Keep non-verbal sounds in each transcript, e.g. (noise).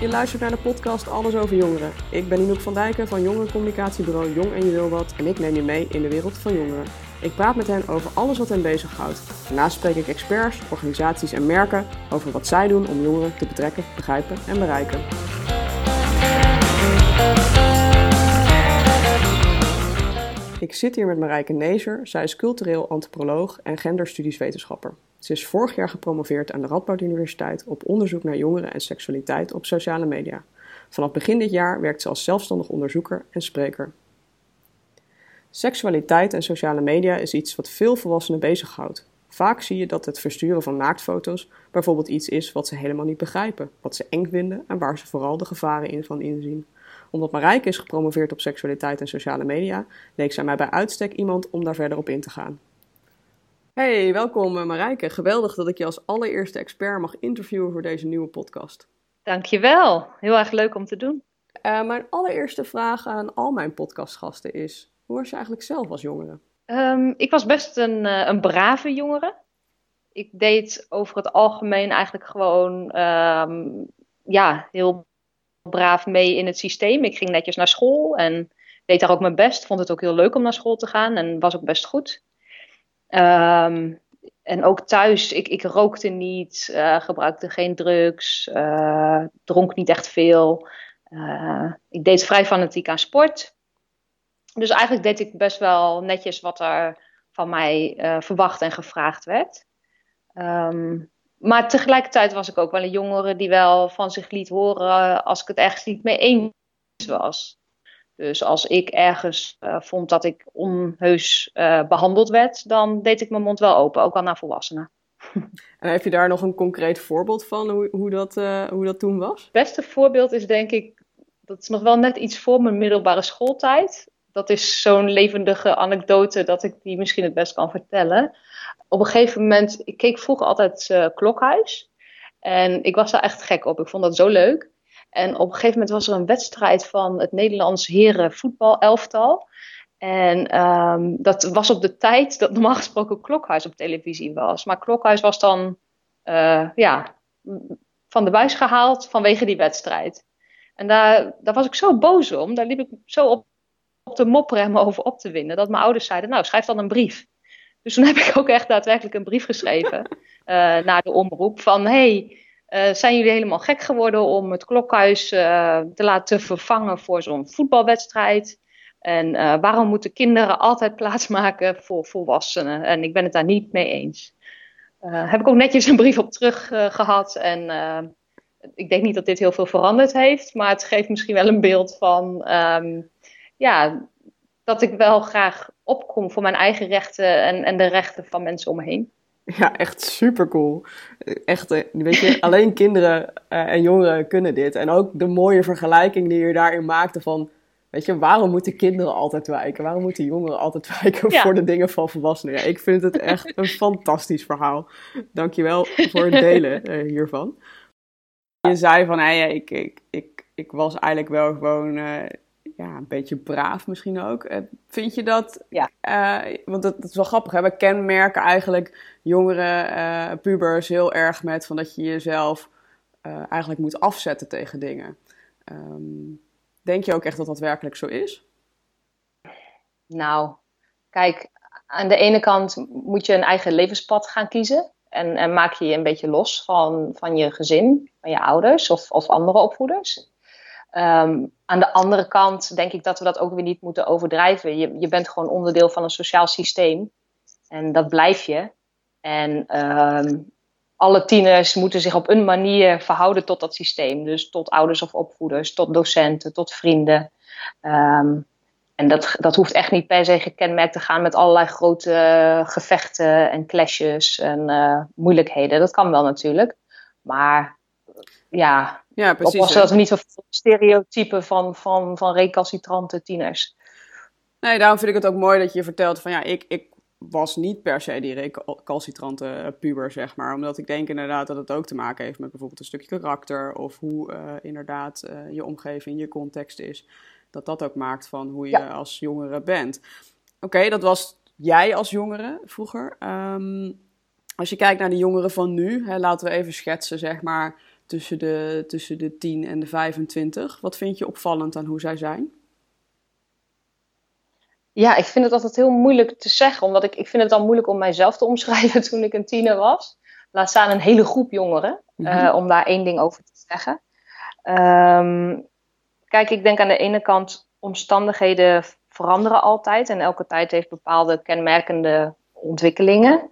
je luistert naar de podcast Alles over Jongeren. Ik ben Inouk van Dijken van jongerencommunicatiebureau Jong en Je Wil Wat en ik neem je mee in de wereld van jongeren. Ik praat met hen over alles wat hen bezighoudt. Daarnaast spreek ik experts, organisaties en merken over wat zij doen om jongeren te betrekken, begrijpen en bereiken. Ik zit hier met Marijke Nezer. Zij is cultureel antropoloog en genderstudieswetenschapper. Ze is vorig jaar gepromoveerd aan de Radboud Universiteit op onderzoek naar jongeren en seksualiteit op sociale media. Vanaf begin dit jaar werkt ze als zelfstandig onderzoeker en spreker. Seksualiteit en sociale media is iets wat veel volwassenen bezighoudt. Vaak zie je dat het versturen van naaktfoto's bijvoorbeeld iets is wat ze helemaal niet begrijpen, wat ze eng vinden en waar ze vooral de gevaren in van inzien. Omdat Marijke is gepromoveerd op seksualiteit en sociale media, leek zij mij bij uitstek iemand om daar verder op in te gaan. Hey, welkom eh, Marijke. Geweldig dat ik je als allereerste expert mag interviewen voor deze nieuwe podcast. Dankjewel. Heel erg leuk om te doen. Uh, mijn allereerste vraag aan al mijn podcastgasten is: hoe was je eigenlijk zelf als jongere? Um, ik was best een, uh, een brave jongere. Ik deed over het algemeen eigenlijk gewoon um, ja, heel braaf mee in het systeem. Ik ging netjes naar school en deed daar ook mijn best. Vond het ook heel leuk om naar school te gaan en was ook best goed. Um, en ook thuis, ik, ik rookte niet, uh, gebruikte geen drugs, uh, dronk niet echt veel. Uh, ik deed vrij fanatiek aan sport. Dus eigenlijk deed ik best wel netjes wat er van mij verwacht en gevraagd werd. Um, maar tegelijkertijd was ik ook wel een jongere die wel van zich liet horen als ik het ergens niet mee eens was. Dus als ik ergens uh, vond dat ik onheus uh, behandeld werd, dan deed ik mijn mond wel open, ook al naar volwassenen. (laughs) En heb je daar nog een concreet voorbeeld van, hoe, hoe, dat, uh, hoe dat toen was? Het beste voorbeeld is denk ik, dat is nog wel net iets voor mijn middelbare schooltijd. Dat is zo'n levendige anekdote dat ik die misschien het best kan vertellen. Op een gegeven moment, ik keek vroeger altijd Klokhuis. En ik was daar echt gek op. Ik vond dat zo leuk. En op een gegeven moment was er een wedstrijd van het Nederlands heren elftal. En um, dat was op de tijd dat normaal gesproken Klokhuis op televisie was. Maar Klokhuis was dan uh, ja, van de buis gehaald vanwege die wedstrijd. En daar, daar was ik zo boos om. Daar liep ik zo op, op te mopperen en me over op te winnen. Dat mijn ouders zeiden, nou schrijf dan een brief. Dus toen heb ik ook echt daadwerkelijk een brief geschreven uh, (laughs) naar de omroep van... Hey, uh, zijn jullie helemaal gek geworden om het klokhuis uh, te laten vervangen voor zo'n voetbalwedstrijd? En uh, waarom moeten kinderen (laughs) altijd plaatsmaken voor volwassenen? En ik ben het daar niet mee eens. heb ik ook netjes een brief op terug gehad. En ik denk niet dat dit heel veel veranderd heeft, maar het geeft misschien wel een beeld van um, ja, dat ik wel graag opkom voor mijn eigen rechten en, en de rechten van mensen om me heen. Ja, echt super cool. Echt, eh, weet je, (laughs) alleen kinderen uh, en jongeren kunnen dit. En ook de mooie vergelijking die je daarin maakte van, weet je, waarom moeten kinderen altijd wijken? Waarom moeten jongeren altijd (laughs) wijken ja. voor de dingen van volwassenen? Ja, ik vind het echt een (laughs) fantastisch verhaal. Dankjewel voor het delen uh, hiervan. Je zei van, hey, ik, ik, ik, ik was eigenlijk wel gewoon ja, een beetje braaf misschien ook. Eh, vind je dat? Ja. Uh, want dat, dat, is wel grappig. Hè? We kenmerken eigenlijk jongeren, uh, pubers heel erg met van dat je jezelf uh, eigenlijk moet afzetten tegen dingen. Um, denk je ook echt dat dat werkelijk zo is? Nou, kijk, aan de ene kant moet je een eigen levenspad gaan kiezen. En, en maak je je een beetje los van, van je gezin, van je ouders of, of andere opvoeders. Um, aan de andere kant denk ik dat we dat ook weer niet moeten overdrijven. Je, je bent gewoon onderdeel van een sociaal systeem. En dat blijf je. En um, alle tieners moeten zich op een manier verhouden tot dat systeem. Dus tot ouders of opvoeders, tot docenten, tot vrienden. Um, en dat, dat hoeft echt niet per se gekenmerkt te gaan met allerlei grote uh, gevechten en clashes en uh, moeilijkheden. Dat kan wel natuurlijk. Maar ja, ja precies. Oppassen dat we niet zo stereotypen van, van, van recalcitrante tieners. Nee, daarom vind ik het ook mooi dat je vertelt van ja, ik, ik was niet per se die recalcitrante puber, zeg maar. Omdat ik denk inderdaad dat het ook te maken heeft met bijvoorbeeld een stukje karakter of hoe uh, inderdaad uh, je omgeving, je context is. Dat dat ook maakt van hoe je ja. als jongere bent. Oké, okay, dat was jij als jongere vroeger. Um, als je kijkt naar de jongeren van nu, hè, laten we even schetsen, zeg maar tussen de, tussen de 10 en de 25. Wat vind je opvallend aan hoe zij zijn? Ja, ik vind het altijd heel moeilijk te zeggen, omdat ik, ik vind het dan moeilijk om mijzelf te omschrijven (laughs) toen ik een tiener was. Laat staan een hele groep jongeren, mm om daar één ding over te zeggen. Um, kijk, ik denk aan de ene kant, omstandigheden veranderen altijd en elke tijd heeft bepaalde kenmerkende ontwikkelingen.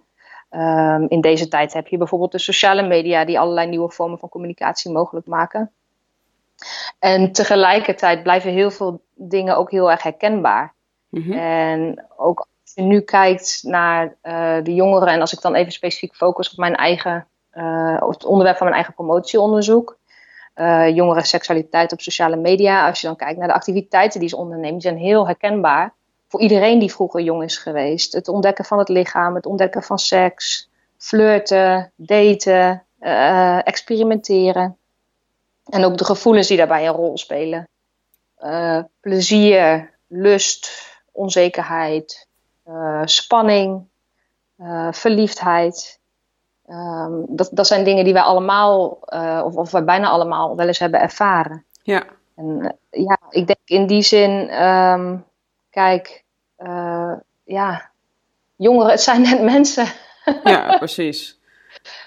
Um, in deze tijd heb je bijvoorbeeld de sociale media die allerlei nieuwe vormen van communicatie mogelijk maken. En tegelijkertijd blijven heel veel dingen ook heel erg herkenbaar. Mhm. En ook als je nu kijkt naar uh, de jongeren, en als ik dan even specifiek focus op mijn eigen, uh, op het onderwerp van mijn eigen promotieonderzoek, uh, jongeren seksualiteit op sociale media, als je dan kijkt naar de activiteiten die ze ondernemen, die zijn heel herkenbaar voor iedereen die vroeger jong is geweest. Het ontdekken van het lichaam, het ontdekken van seks, flirten, daten, experimenteren. En ook de gevoelens die daarbij een rol spelen. plezier, lust, onzekerheid, uh, spanning, verliefdheid. Um, dat, dat zijn dingen die wij allemaal, of, of wij bijna allemaal, wel eens hebben ervaren. Ja. En ja, ik denk in die zin, um, kijk, ja, jongeren, het zijn net mensen. Ja, precies.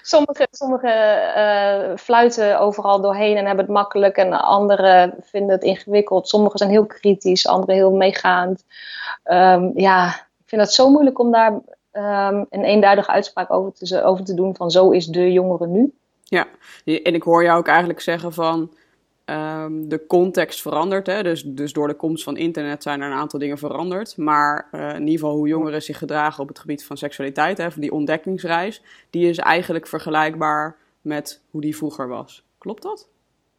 Sommige, sommige uh, fluiten overal doorheen en hebben het makkelijk. En anderen vinden het ingewikkeld. Sommigen zijn heel kritisch, anderen heel meegaand. Um, ja, ik vind het zo moeilijk om daar um, een eenduidige uitspraak over te, over te doen van zo is de jongere nu. Ja, en ik hoor jou ook eigenlijk zeggen van um, de context verandert. Hè? Dus, dus door de komst van internet zijn er een aantal dingen veranderd. Maar uh, in ieder geval hoe jongeren zich gedragen op het gebied van seksualiteit, hè, van die ontdekkingsreis, die is eigenlijk vergelijkbaar met hoe die vroeger was. Klopt dat?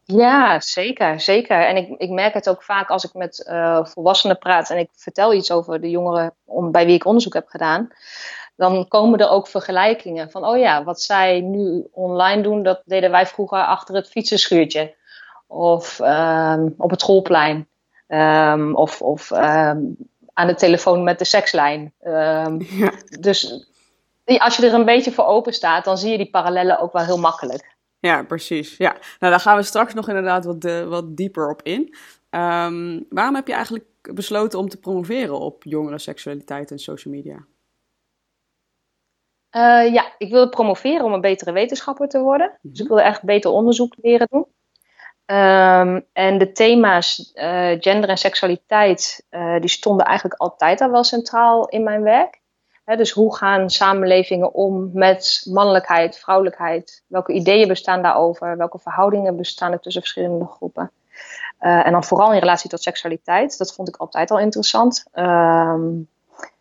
Ja, zeker, zeker. En ik, ik merk het ook vaak als ik met uh, volwassenen praat en ik vertel iets over de jongeren om, bij wie ik onderzoek heb gedaan. Dan komen er ook vergelijkingen van, oh ja, wat zij nu online doen, dat deden wij vroeger achter het fietsenschuurtje of um, op het schoolplein. Um, of of um, aan de telefoon met de sekslijn. (laughs) Ja. Dus als je er een beetje voor open staat, dan zie je die parallellen ook wel heel makkelijk. Ja, precies. Ja. Nou, daar gaan we straks nog inderdaad wat, uh, wat dieper op in. waarom heb je eigenlijk besloten om te promoveren op jongeren, seksualiteit en social media? Uh, ja, ik wilde promoveren om een betere wetenschapper te worden. Dus ik wilde echt beter onderzoek leren doen. Um, en de thema's uh, gender en seksualiteit, uh, die stonden eigenlijk altijd al wel centraal in mijn werk. Dus hoe gaan samenlevingen om met mannelijkheid, vrouwelijkheid? Welke ideeën bestaan daarover? Welke verhoudingen bestaan er tussen verschillende groepen? Uh, en dan vooral in relatie tot seksualiteit. Dat vond ik altijd al interessant. Um,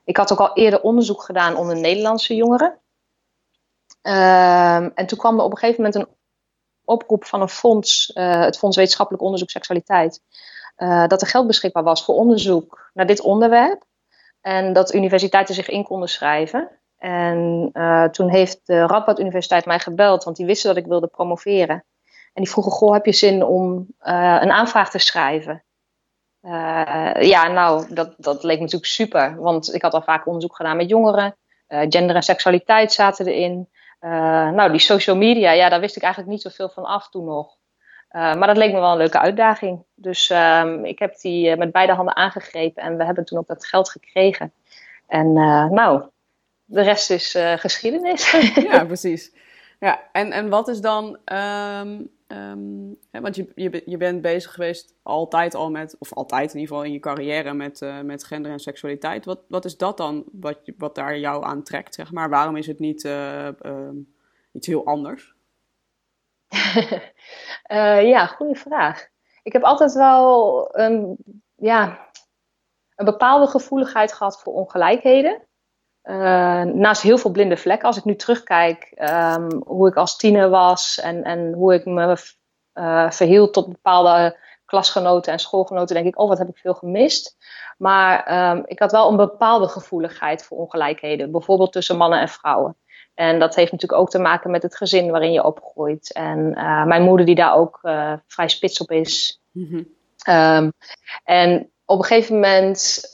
ik had ook al eerder onderzoek gedaan onder Nederlandse jongeren. Um, en toen kwam er op een gegeven moment een oproep van een fonds, uh, het Fonds Wetenschappelijk Onderzoek Seksualiteit, uh, dat er geld beschikbaar was voor onderzoek naar dit onderwerp. En dat universiteiten zich in konden schrijven. En uh, toen heeft de Radboud Universiteit mij gebeld, want die wisten dat ik wilde promoveren. En die vroegen, goh, heb je zin om een aanvraag te schrijven? ja, nou, dat, dat leek me natuurlijk super. Want ik had al vaak onderzoek gedaan met jongeren. gender en seksualiteit zaten erin. Uh, nou, die social media, ja, daar wist ik eigenlijk niet zoveel van af toen nog. Uh, maar dat leek me wel een leuke uitdaging. Dus um, ik heb die uh, met beide handen aangegrepen en we hebben toen ook dat geld gekregen. En nou, de rest is geschiedenis. ja, precies. Ja, en, en wat is dan um, Hè, want je, je, je bent bezig geweest altijd al met, of altijd in ieder geval in je carrière met, uh, met gender en seksualiteit. Wat, wat is dat dan wat, wat daar jou aan trekt, zeg maar? Waarom is het niet uh, uh, iets heel anders? (laughs) Eh, ja, goede vraag. Ik heb altijd wel een, ja, een bepaalde gevoeligheid gehad voor ongelijkheden. Uh, naast heel veel blinde vlekken, als ik nu terugkijk um, hoe ik als tiener was en, en hoe ik me uh, verhield tot bepaalde klasgenoten en schoolgenoten, denk ik, oh wat heb ik veel gemist. Maar um, ik had wel een bepaalde gevoeligheid voor ongelijkheden, bijvoorbeeld tussen mannen en vrouwen. En dat heeft natuurlijk ook te maken met het gezin waarin je opgroeit. En uh, mijn moeder die daar ook vrij spits op is. Mm -hmm. um, en op een gegeven moment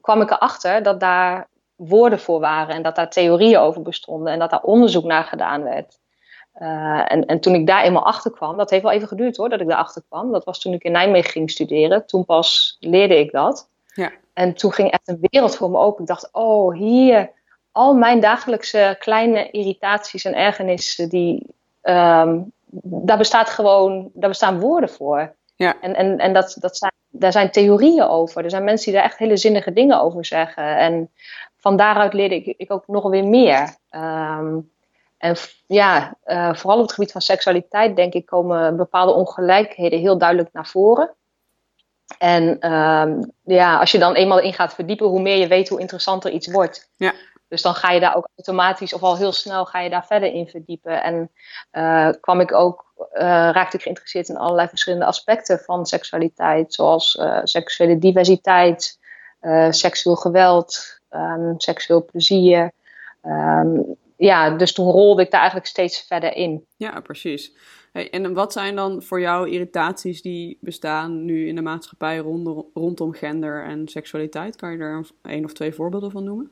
kwam ik erachter dat daar woorden voor waren en dat daar theorieën over bestonden en dat daar onderzoek naar gedaan werd. en, en toen ik daar eenmaal achter kwam, dat heeft wel even geduurd hoor, dat ik daar achter kwam. Dat was toen ik in Nijmegen ging studeren. Toen pas leerde ik dat. Ja. En toen ging echt een wereld voor me open. Ik dacht, oh, hier, al mijn dagelijkse kleine irritaties en ergernissen, die, ehm, daar bestaat gewoon, daar bestaan woorden voor. Ja. En, en, en dat, dat zijn, daar zijn theorieën over. Er zijn mensen die daar echt hele zinnige dingen over zeggen. En van daaruit leerde ik, ik ook nog weer meer. Ehm, en ja, uh, vooral op het gebied van seksualiteit, denk ik, komen bepaalde ongelijkheden heel duidelijk naar voren. En um, ja, als je dan eenmaal in gaat verdiepen, hoe meer je weet, hoe interessanter iets wordt. Ja. Dus dan ga je daar ook automatisch of al heel snel ga je daar verder in verdiepen. En uh, kwam ik ook, uh, raakte ik geïnteresseerd in allerlei verschillende aspecten van seksualiteit, zoals seksuele diversiteit, seksueel geweld, um, seksueel plezier. Um, ja, dus toen rolde ik daar eigenlijk steeds verder in. Ja, precies. Hey, en wat zijn dan voor jou irritaties die bestaan nu in de maatschappij rondom, rondom gender en seksualiteit? Kan je er één of twee voorbeelden van noemen?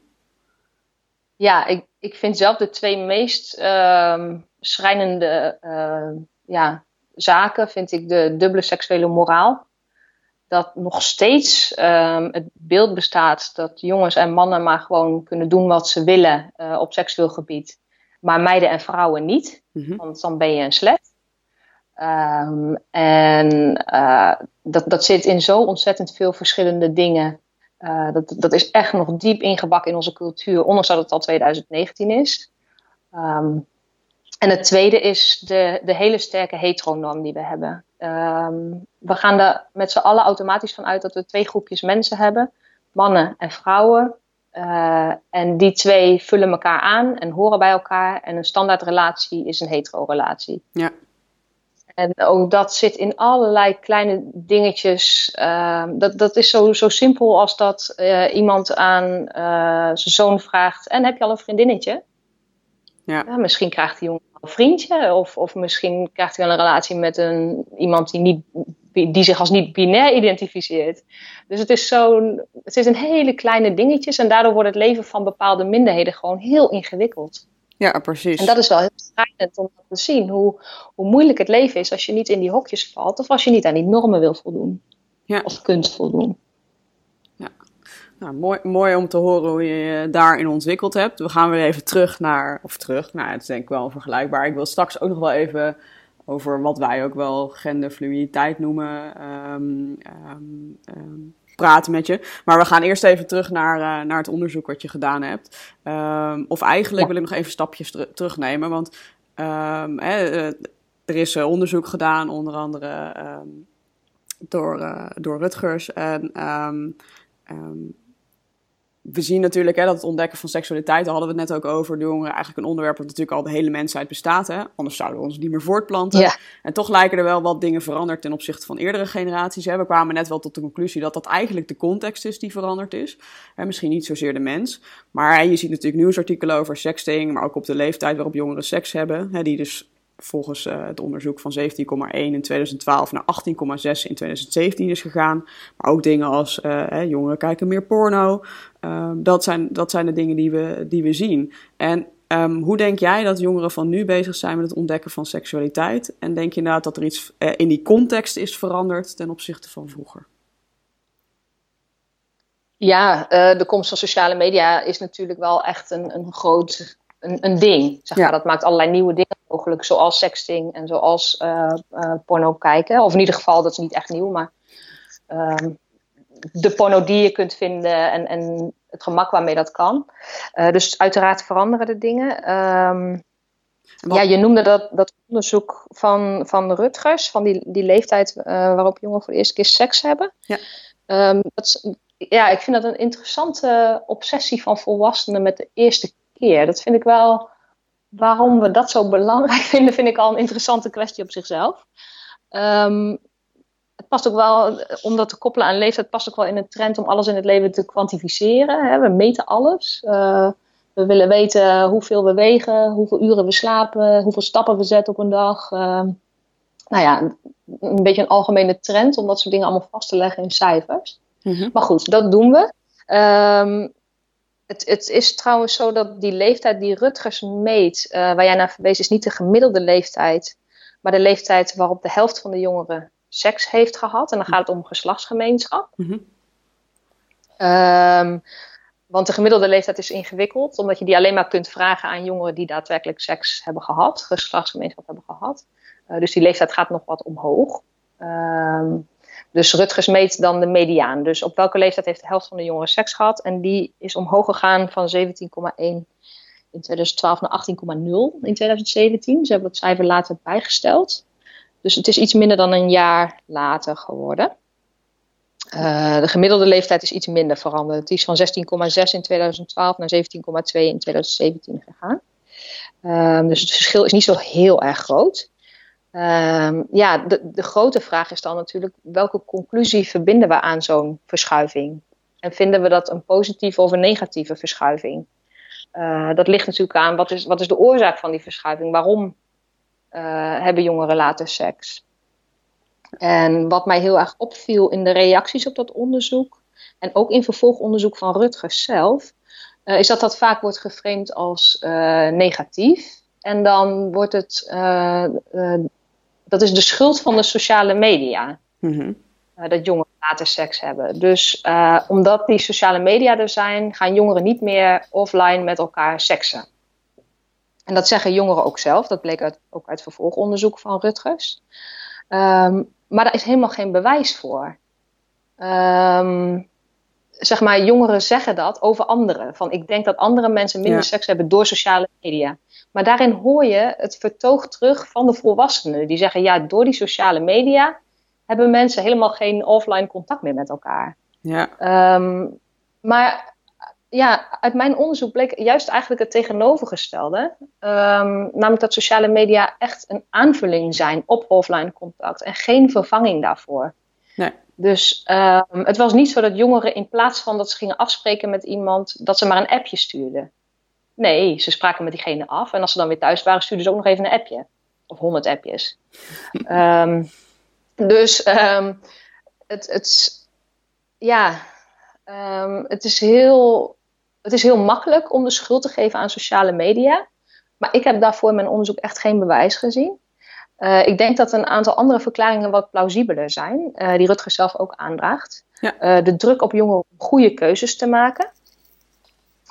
Ja, ik, ik vind zelf de twee meest uh, schrijnende uh, ja, zaken, vind ik de dubbele seksuele moraal. Dat nog steeds uh, het beeld bestaat dat jongens en mannen maar gewoon kunnen doen wat ze willen uh, op seksueel gebied. Maar meiden en vrouwen niet, mm -hmm. want dan ben je een slet. Um, en uh, dat, dat zit in zo ontzettend veel verschillende dingen. Uh, dat, dat is echt nog diep ingebakken in onze cultuur, ondanks dat het al 2019 is. Um, en het tweede is de, de hele sterke heteronorm die we hebben. Um, we gaan er met z'n allen automatisch van uit dat we twee groepjes mensen hebben: mannen en vrouwen. Uh, en die twee vullen elkaar aan en horen bij elkaar. En een standaardrelatie is een hetero-relatie. Ja. En ook dat zit in allerlei kleine dingetjes. Uh, dat, dat is zo, zo simpel als dat uh, iemand aan uh, zijn zoon vraagt: En heb je al een vriendinnetje? Ja. ja misschien krijgt die jongen een vriendje. Of, of misschien krijgt hij wel een relatie met een, iemand die, niet, die zich als niet binair identificeert. Dus het is, zo'n, het is een hele kleine dingetjes. En daardoor wordt het leven van bepaalde minderheden gewoon heel ingewikkeld. Ja, precies. En dat is wel heel strijdend om te zien hoe, hoe moeilijk het leven is als je niet in die hokjes valt of als je niet aan die normen wil voldoen. Ja. Of kunt voldoen. Nou, mooi, mooi om te horen hoe je je daarin ontwikkeld hebt. We gaan weer even terug naar, of terug, nou het is denk ik wel vergelijkbaar. Ik wil straks ook nog wel even over wat wij ook wel genderfluiditeit noemen. Um, um, um, praten met je. Maar we gaan eerst even terug naar, uh, naar het onderzoek wat je gedaan hebt. Of eigenlijk ja. wil ik nog even stapjes ter terugnemen. Want hè, uh, er is uh, onderzoek gedaan, onder andere door, door Rutgers. En we zien natuurlijk hè, dat het ontdekken van seksualiteit, daar hadden we het net ook over, de jongeren, eigenlijk een onderwerp dat natuurlijk al de hele mensheid bestaat. Hè? Anders zouden we ons niet meer voortplanten. Ja. En toch lijken er wel wat dingen veranderd ten opzichte van eerdere generaties. Hè? We kwamen net wel tot de conclusie dat dat eigenlijk de context is die veranderd is. Hè? Misschien niet zozeer de mens. Maar je ziet natuurlijk nieuwsartikelen over sexting, maar ook op de leeftijd waarop jongeren seks hebben. Hè? Die dus volgens uh, het onderzoek van 17,1 in 2012 naar 18,6 in 2017 is gegaan. Maar ook dingen als uh, hè, jongeren kijken meer porno. Uh, dat, zijn, dat zijn de dingen die we, die we zien. En um, hoe denk jij dat jongeren van nu bezig zijn met het ontdekken van seksualiteit? En denk je inderdaad dat er iets uh, in die context is veranderd ten opzichte van vroeger? Ja, de komst van sociale media is natuurlijk wel echt een, een groot een, een ding. Zeg maar. ja. Dat maakt allerlei nieuwe dingen mogelijk, zoals sexting en zoals uh, uh, porno kijken. Of in ieder geval, dat is niet echt nieuw, maar uh, de porno die je kunt vinden en, en het gemak waarmee dat kan. Uh, dus uiteraard veranderen de dingen. Um, ja, je noemde dat, dat onderzoek van, van Rutgers, van die, die leeftijd waarop jongeren voor de eerste keer seks hebben. Ja. Um, dat is, ja, ik vind dat een interessante obsessie van volwassenen met de eerste keer. Dat vind ik wel, waarom we dat zo belangrijk (laughs) vinden, vind ik al een interessante kwestie op zichzelf. Um, het past ook wel, om dat te koppelen aan leeftijd, past ook wel in een trend om alles in het leven te kwantificeren. Hè? We meten alles. Uh, we willen weten hoeveel we wegen, hoeveel uren we slapen, hoeveel stappen we zetten op een dag. Uh, nou ja, een beetje een algemene trend om dat soort dingen allemaal vast te leggen in cijfers. Mm -hmm. Maar goed, dat doen we. Um, het, het, is trouwens zo dat die leeftijd die Rutgers meet, uh, waar jij naar verwees, is niet de gemiddelde leeftijd, maar de leeftijd waarop de helft van de jongeren seks heeft gehad. En dan gaat het om geslachtsgemeenschap. Mm um, want de gemiddelde leeftijd is ingewikkeld, omdat je die alleen maar kunt vragen aan jongeren die daadwerkelijk seks hebben gehad, geslachtsgemeenschap hebben gehad. Uh, dus die leeftijd gaat nog wat omhoog. Um, dus Rutgers meet dan de mediaan. Dus op welke leeftijd heeft de helft van de jongeren seks gehad? En die is omhoog gegaan van 17,1 in 2012 naar 18,0 in 2017. Ze hebben het cijfer later bijgesteld. Dus het is iets minder dan een jaar later geworden. Uh, de gemiddelde leeftijd is iets minder veranderd. Die is van 16,6 in 2012 naar 17,2 in 2017 gegaan. Uh, dus het verschil is niet zo heel erg groot. Uh, ja, de, de grote vraag is dan natuurlijk welke conclusie verbinden we aan zo'n verschuiving? En vinden we dat een positieve of een negatieve verschuiving? Uh, dat ligt natuurlijk aan wat is, wat is de oorzaak van die verschuiving? Waarom uh, hebben jongeren later seks? En wat mij heel erg opviel in de reacties op dat onderzoek, en ook in vervolgonderzoek van Rutgers zelf, uh, is dat dat vaak wordt geframed als negatief. En dan wordt het dat is de schuld van de sociale media. Mm dat jongeren later seks hebben. Dus uh, omdat die sociale media er zijn, gaan jongeren niet meer offline met elkaar seksen. En dat zeggen jongeren ook zelf. Dat bleek uit, ook uit vervolgonderzoek van Rutgers. Um, maar daar is helemaal geen bewijs voor. Um, zeg maar, jongeren zeggen dat over anderen. Van ik denk dat andere mensen minder seks hebben door sociale media. Maar daarin hoor je het vertoog terug van de volwassenen. Die zeggen, ja, door die sociale media hebben mensen helemaal geen offline contact meer met elkaar. Ja. Um, maar ja, uit mijn onderzoek bleek juist eigenlijk het tegenovergestelde. Um, namelijk dat sociale media echt een aanvulling zijn op offline contact en geen vervanging daarvoor. Nee. Dus um, het was niet zo dat jongeren in plaats van dat ze gingen afspreken met iemand, dat ze maar een appje stuurden. Nee, ze spraken met diegene af. En als ze dan weer thuis waren, stuurden ze ook nog even een appje. Of honderd appjes. um, (laughs) dus um, het, het, ja, um, het, is heel, het is heel makkelijk om de schuld te geven aan sociale media. Maar ik heb daarvoor in mijn onderzoek echt geen bewijs gezien. Uh, ik denk dat een aantal andere verklaringen wat plausibeler zijn, uh, die Rutger zelf ook aandraagt. Ja. Uh, de druk op jongeren om goede keuzes te maken.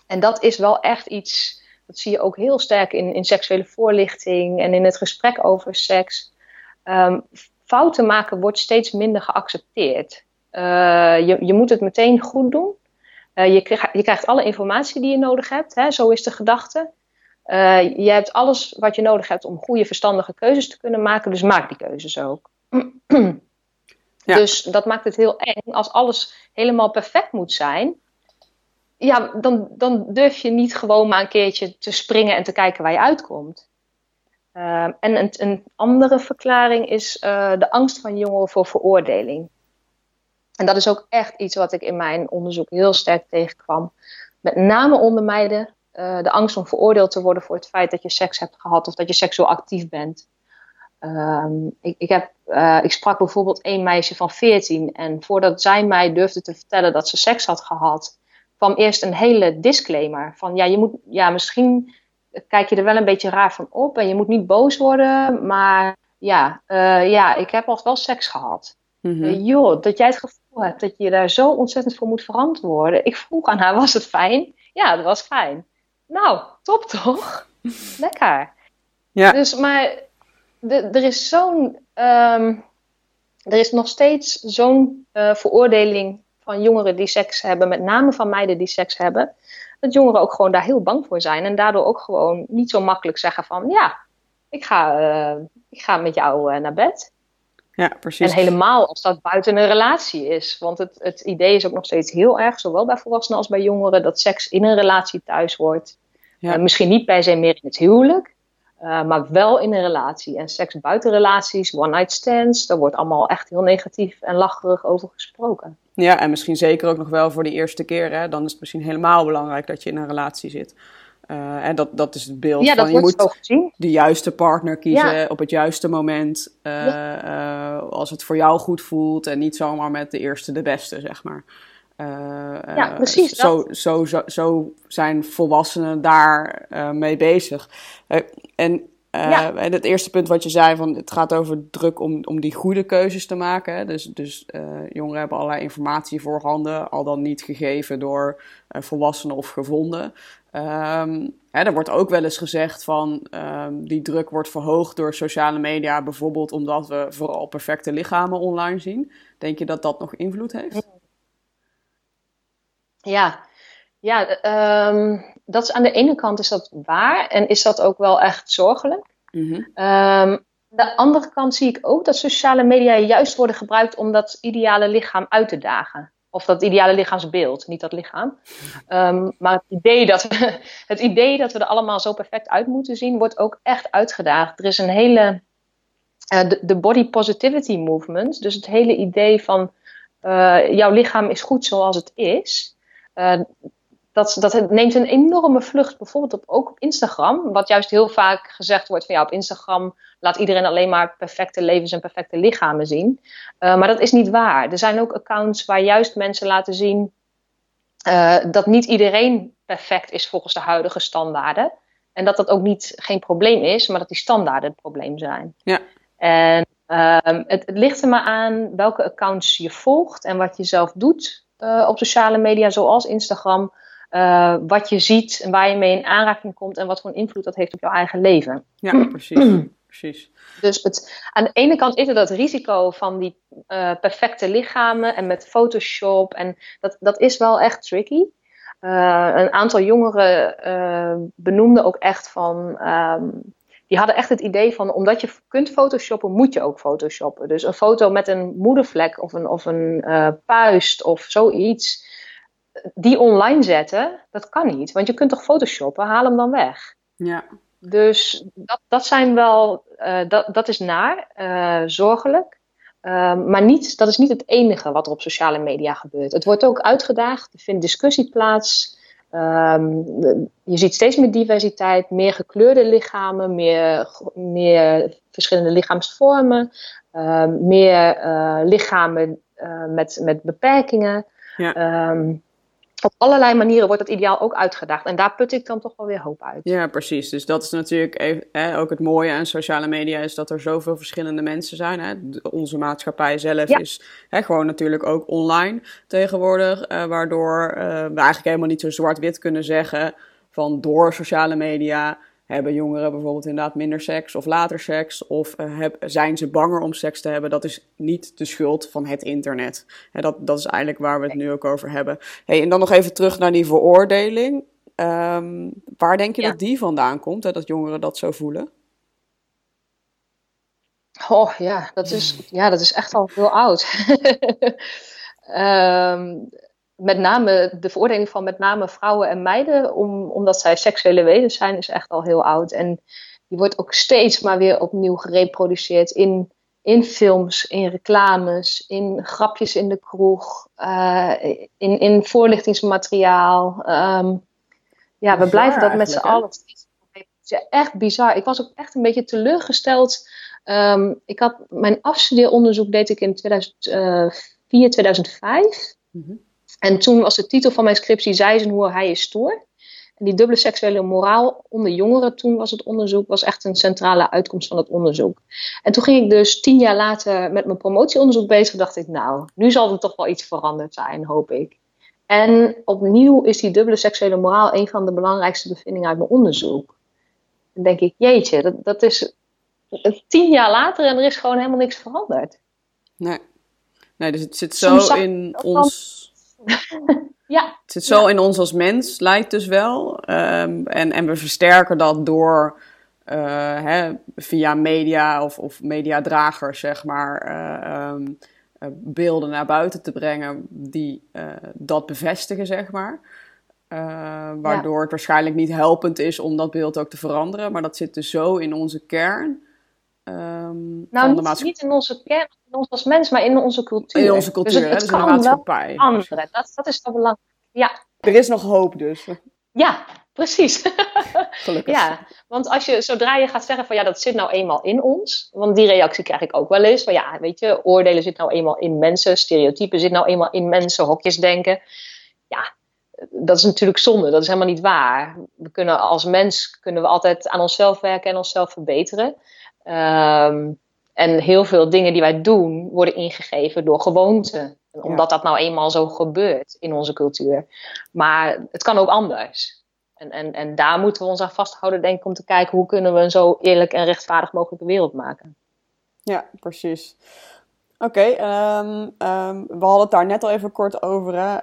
En dat is wel echt iets, dat zie je ook heel sterk in, in seksuele voorlichting en in het gesprek over seks. Um, fouten maken wordt steeds minder geaccepteerd. Uh, je, je moet het meteen goed doen. Uh, je, krijg, je, krijgt alle informatie die je nodig hebt. Hè? Zo is de gedachte. Uh, je hebt alles wat je nodig hebt om goede, verstandige keuzes te kunnen maken. Dus maak die keuzes ook. ja. Dus dat maakt het heel eng. Als alles helemaal perfect moet zijn, ja, dan, dan durf je niet gewoon maar een keertje te springen en te kijken waar je uitkomt. Uh, en een, een, andere verklaring is uh, de angst van jongeren voor veroordeling. En dat is ook echt iets wat ik in mijn onderzoek heel sterk tegenkwam. Met name onder meiden uh, de angst om veroordeeld te worden voor het feit dat je seks hebt gehad of dat je seksueel actief bent. Um, ik, ik, heb, ik sprak bijvoorbeeld een meisje van 14 en voordat zij mij durfde te vertellen dat ze seks had gehad, kwam eerst een hele disclaimer. Van ja, je moet, ja, misschien kijk je er wel een beetje raar van op en je moet niet boos worden, maar ja, uh, ja ik heb al wel seks gehad. Mm -hmm. joh, dat jij het gevoel hebt dat je daar zo ontzettend voor moet verantwoorden. Ik vroeg aan haar, was het fijn? Ja, dat was fijn. Nou, top toch? (laughs) Lekker. Ja. Dus, maar er is zo'n, um, er is nog steeds zo'n uh, veroordeling van jongeren die seks hebben, met name van meiden die seks hebben, dat jongeren ook gewoon daar heel bang voor zijn. En daardoor ook gewoon niet zo makkelijk zeggen van ja, ik ga, uh, ik ga met jou uh, naar bed. Ja, precies. En helemaal als dat buiten een relatie is. Want het, het idee is ook nog steeds heel erg, zowel bij volwassenen als bij jongeren, dat seks in een relatie thuis wordt. Ja. Uh, misschien niet per se meer in het huwelijk, uh, maar wel in een relatie. En seks buiten relaties, one-night stands, daar wordt allemaal echt heel negatief en lacherig over gesproken. Ja, en misschien zeker ook nog wel voor de eerste keer. Hè? Dan is het misschien helemaal belangrijk dat je in een relatie zit. Uh, en dat, dat is het beeld ja, van je moet de juiste partner kiezen ja. op het juiste moment. Uh, ja. uh, als het voor jou goed voelt en niet zomaar met de eerste de beste, zeg maar. Ja, precies. Zo, zo, zo, zo, zijn volwassenen daar mee bezig. en ja. En het eerste punt wat je zei, van het gaat over druk om, om die goede keuzes te maken. Hè? Dus, dus jongeren hebben allerlei informatie voorhanden, al dan niet gegeven door volwassenen of gevonden. Um, hè, er wordt ook wel eens gezegd van um, die druk wordt verhoogd door sociale media, bijvoorbeeld omdat we vooral perfecte lichamen online zien. Denk je dat dat nog invloed heeft? Ja, ja um, dat is aan de ene kant is dat waar en is dat ook wel echt zorgelijk. Mm -hmm. aan de andere kant zie ik ook dat sociale media juist worden gebruikt om dat ideale lichaam uit te dagen. Of dat ideale lichaamsbeeld, niet dat lichaam. Um, maar het idee, dat we, (laughs) het idee dat we er allemaal zo perfect uit moeten zien, wordt ook echt uitgedaagd. Er is een hele. Uh, de, de, body positivity movement, dus het hele idee van uh, jouw lichaam is goed zoals het is. Uh, dat, dat neemt een enorme vlucht, bijvoorbeeld op, ook op Instagram. Wat juist heel vaak gezegd wordt van ja, op Instagram laat iedereen alleen maar perfecte levens en perfecte lichamen zien. Uh, maar dat is niet waar. Er zijn ook accounts waar juist mensen laten zien uh, dat niet iedereen perfect is volgens de huidige standaarden. En dat dat ook niet geen probleem is, maar dat die standaarden het probleem zijn. Ja. En uh, het, het, ligt er maar aan welke accounts je volgt en wat je zelf doet op sociale media, zoals Instagram. Uh, wat je ziet en waar je mee in aanraking komt en wat voor invloed dat heeft op jouw eigen leven. Ja, precies. (clears throat) precies. Dus het, aan de ene kant is er dat risico van die uh, perfecte lichamen en met Photoshop. En dat, dat is wel echt tricky. Uh, een aantal jongeren benoemden ook echt van. Um, die hadden echt het idee van, omdat je kunt photoshoppen, moet je ook photoshoppen. Dus een foto met een moedervlek of een, of een puist of zoiets die online zetten, dat kan niet. Want je kunt toch photoshoppen, haal hem dan weg. Ja. Dus dat, dat zijn wel, uh, dat, dat is naar, uh, zorgelijk. Uh, maar niet, dat is niet het enige wat er op sociale media gebeurt. Het wordt ook uitgedaagd, er vindt discussie plaats. Um, je ziet steeds meer diversiteit, meer gekleurde lichamen, meer, meer verschillende lichaamsvormen, meer lichamen met, met beperkingen. Ja. Um, op allerlei manieren wordt het ideaal ook uitgedaagd. En daar put ik dan toch wel weer hoop uit. Ja, precies. Dus dat is natuurlijk even, hè, ook het mooie aan sociale media... is dat er zoveel verschillende mensen zijn. Hè. Onze maatschappij zelf ja. is hè, gewoon natuurlijk ook online tegenwoordig. Uh, waardoor uh, we eigenlijk helemaal niet zo zwart-wit kunnen zeggen... van door sociale media hebben jongeren bijvoorbeeld inderdaad minder seks of later seks? Of heb, zijn ze banger om seks te hebben? Dat is niet de schuld van het internet. Hè, dat, dat is eigenlijk waar we het nu ook over hebben. Hey, en dan nog even terug naar die veroordeling. Um, waar denk je ja. dat die vandaan komt, hè, dat jongeren dat zo voelen? Oh ja, dat is, ja, dat is echt al heel oud. um, (laughs) met name de veroordeling van met name vrouwen en meiden, om, omdat zij seksuele wezens zijn, is echt al heel oud. En die wordt ook steeds maar weer opnieuw gereproduceerd in, in films, in reclames, in grapjes in de kroeg, uh, in, in voorlichtingsmateriaal. Um, ja, we blijven dat met z'n allen. Echt bizar. Ik was ook echt een beetje teleurgesteld. Um, ik had mijn afstudeeronderzoek deed ik in 2004, 2005. Mm -hmm. En toen was de titel van mijn scriptie Zij zijn hoe hij is stoer. En die dubbele seksuele moraal onder jongeren, toen was het onderzoek, was echt een centrale uitkomst van het onderzoek. En toen ging ik dus tien jaar later met mijn promotieonderzoek bezig. dacht ik, nou, nu zal er toch wel iets veranderd zijn, hoop ik. En opnieuw is die dubbele seksuele moraal een van de belangrijkste bevindingen uit mijn onderzoek. Dan denk ik, jeetje, dat, dat is tien jaar later en er is gewoon helemaal niks veranderd. Nee, nee dus het zit zo in ons (laughs) ja. Het zit zo ja. in ons als mens, lijkt dus wel. Um, en, en we versterken dat door uh, hè, via media of, of mediadragers, zeg maar, uh, um, uh, beelden naar buiten te brengen die dat bevestigen, zeg maar. waardoor ja. het waarschijnlijk niet helpend is om dat beeld ook te veranderen. Maar dat zit dus zo in onze kern. Um, nou, niet, niet, in onze kern, in ons als mens, maar in onze cultuur. In onze cultuur, dus het, het dus in de maatschappij. Dat, dat is wel belangrijk. Ja. Er is nog hoop dus. Ja, Precies. (laughs) Gelukkig. Ja, want als je, zodra je gaat zeggen van ja, dat zit nou eenmaal in ons. Want die reactie krijg ik ook wel eens. Van ja, weet je, oordelen zit nou eenmaal in mensen. Stereotypen zit nou eenmaal in mensen. Hokjes denken. Ja, dat is natuurlijk zonde. Dat is helemaal niet waar. We kunnen als mens kunnen we altijd aan onszelf werken en onszelf verbeteren. Ehm, en heel veel dingen die wij doen worden ingegeven door gewoonten. Omdat dat nou eenmaal zo gebeurt in onze cultuur. Maar het kan ook anders. En, en, en daar moeten we ons aan vasthouden, denk ik, om te kijken hoe kunnen we een zo eerlijk en rechtvaardig mogelijke wereld maken. Ja, precies. Oké, ehm, ehm, we hadden het daar net al even kort over. Hè?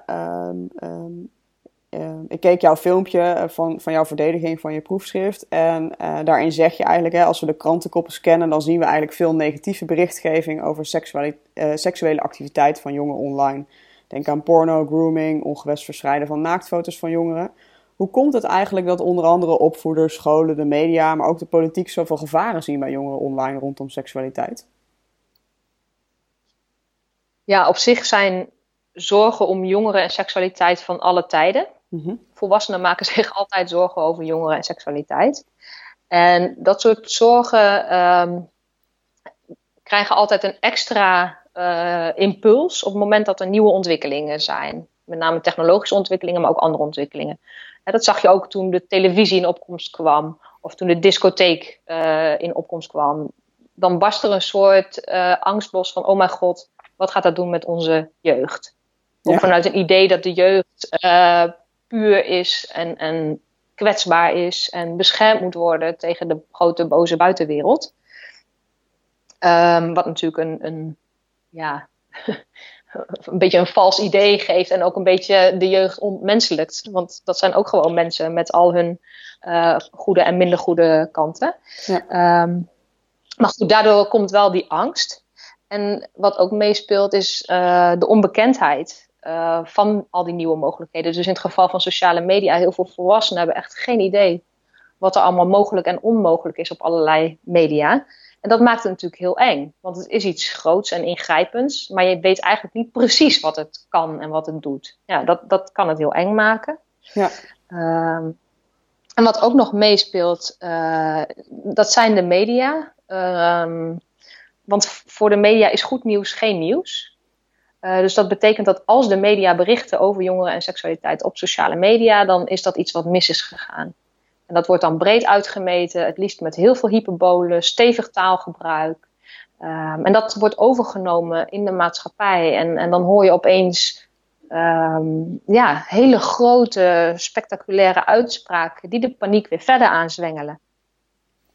Ehm, ik keek jouw filmpje eh, van, van jouw verdediging van je proefschrift. En uh, daarin zeg je eigenlijk, hè, als we de krantenkoppen scannen, dan zien we eigenlijk veel negatieve berichtgeving over seksuele, seksuele activiteit van jongeren online. Denk aan porno, grooming, ongewenst verspreiden van naaktfoto's van jongeren. Hoe komt het eigenlijk dat onder andere opvoeders, scholen, de media, maar ook de politiek zoveel gevaren zien bij jongeren online rondom seksualiteit? Ja, op zich zijn zorgen om jongeren en seksualiteit van alle tijden. Mhm. Volwassenen maken zich (laughs) altijd zorgen over jongeren en seksualiteit. En dat soort zorgen ehm, krijgen altijd een extra uh, impuls op het moment dat er nieuwe ontwikkelingen zijn. Met name technologische ontwikkelingen, maar ook andere ontwikkelingen dat zag je ook toen de televisie in opkomst kwam, of toen de discotheek uh, in opkomst kwam. Dan barst er een soort uh, angst los van: oh mijn god, wat gaat dat doen met onze jeugd? Of vanuit een idee dat de jeugd puur is en, en kwetsbaar is en beschermd moet worden tegen de grote boze buitenwereld. Um, wat natuurlijk een, een ja, (laughs) een beetje een vals idee geeft en ook een beetje de jeugd ontmenselijkt. Want dat zijn ook gewoon mensen met al hun uh, goede en minder goede kanten. Ja. Um, maar goed, daardoor komt wel die angst. En wat ook meespeelt is uh, de onbekendheid uh, van al die nieuwe mogelijkheden. Dus in het geval van sociale media, heel veel volwassenen hebben echt geen idee wat er allemaal mogelijk en onmogelijk is op allerlei media. En dat maakt het natuurlijk heel eng, want het is iets groots en ingrijpends, maar je weet eigenlijk niet precies wat het kan en wat het doet. Ja, dat, dat kan het heel eng maken. Ja. Um, en wat ook nog meespeelt, uh, dat zijn de media. Um, want voor de media is goed nieuws geen nieuws. Uh, dus dat betekent dat als de media berichten over jongeren en seksualiteit op sociale media, dan is dat iets wat mis is gegaan. En dat wordt dan breed uitgemeten, het liefst met heel veel hyperbolen, stevig taalgebruik. Um, en dat wordt overgenomen in de maatschappij. En, en dan hoor je opeens um, ja, hele grote, spectaculaire uitspraken die de paniek weer verder aanzwengelen.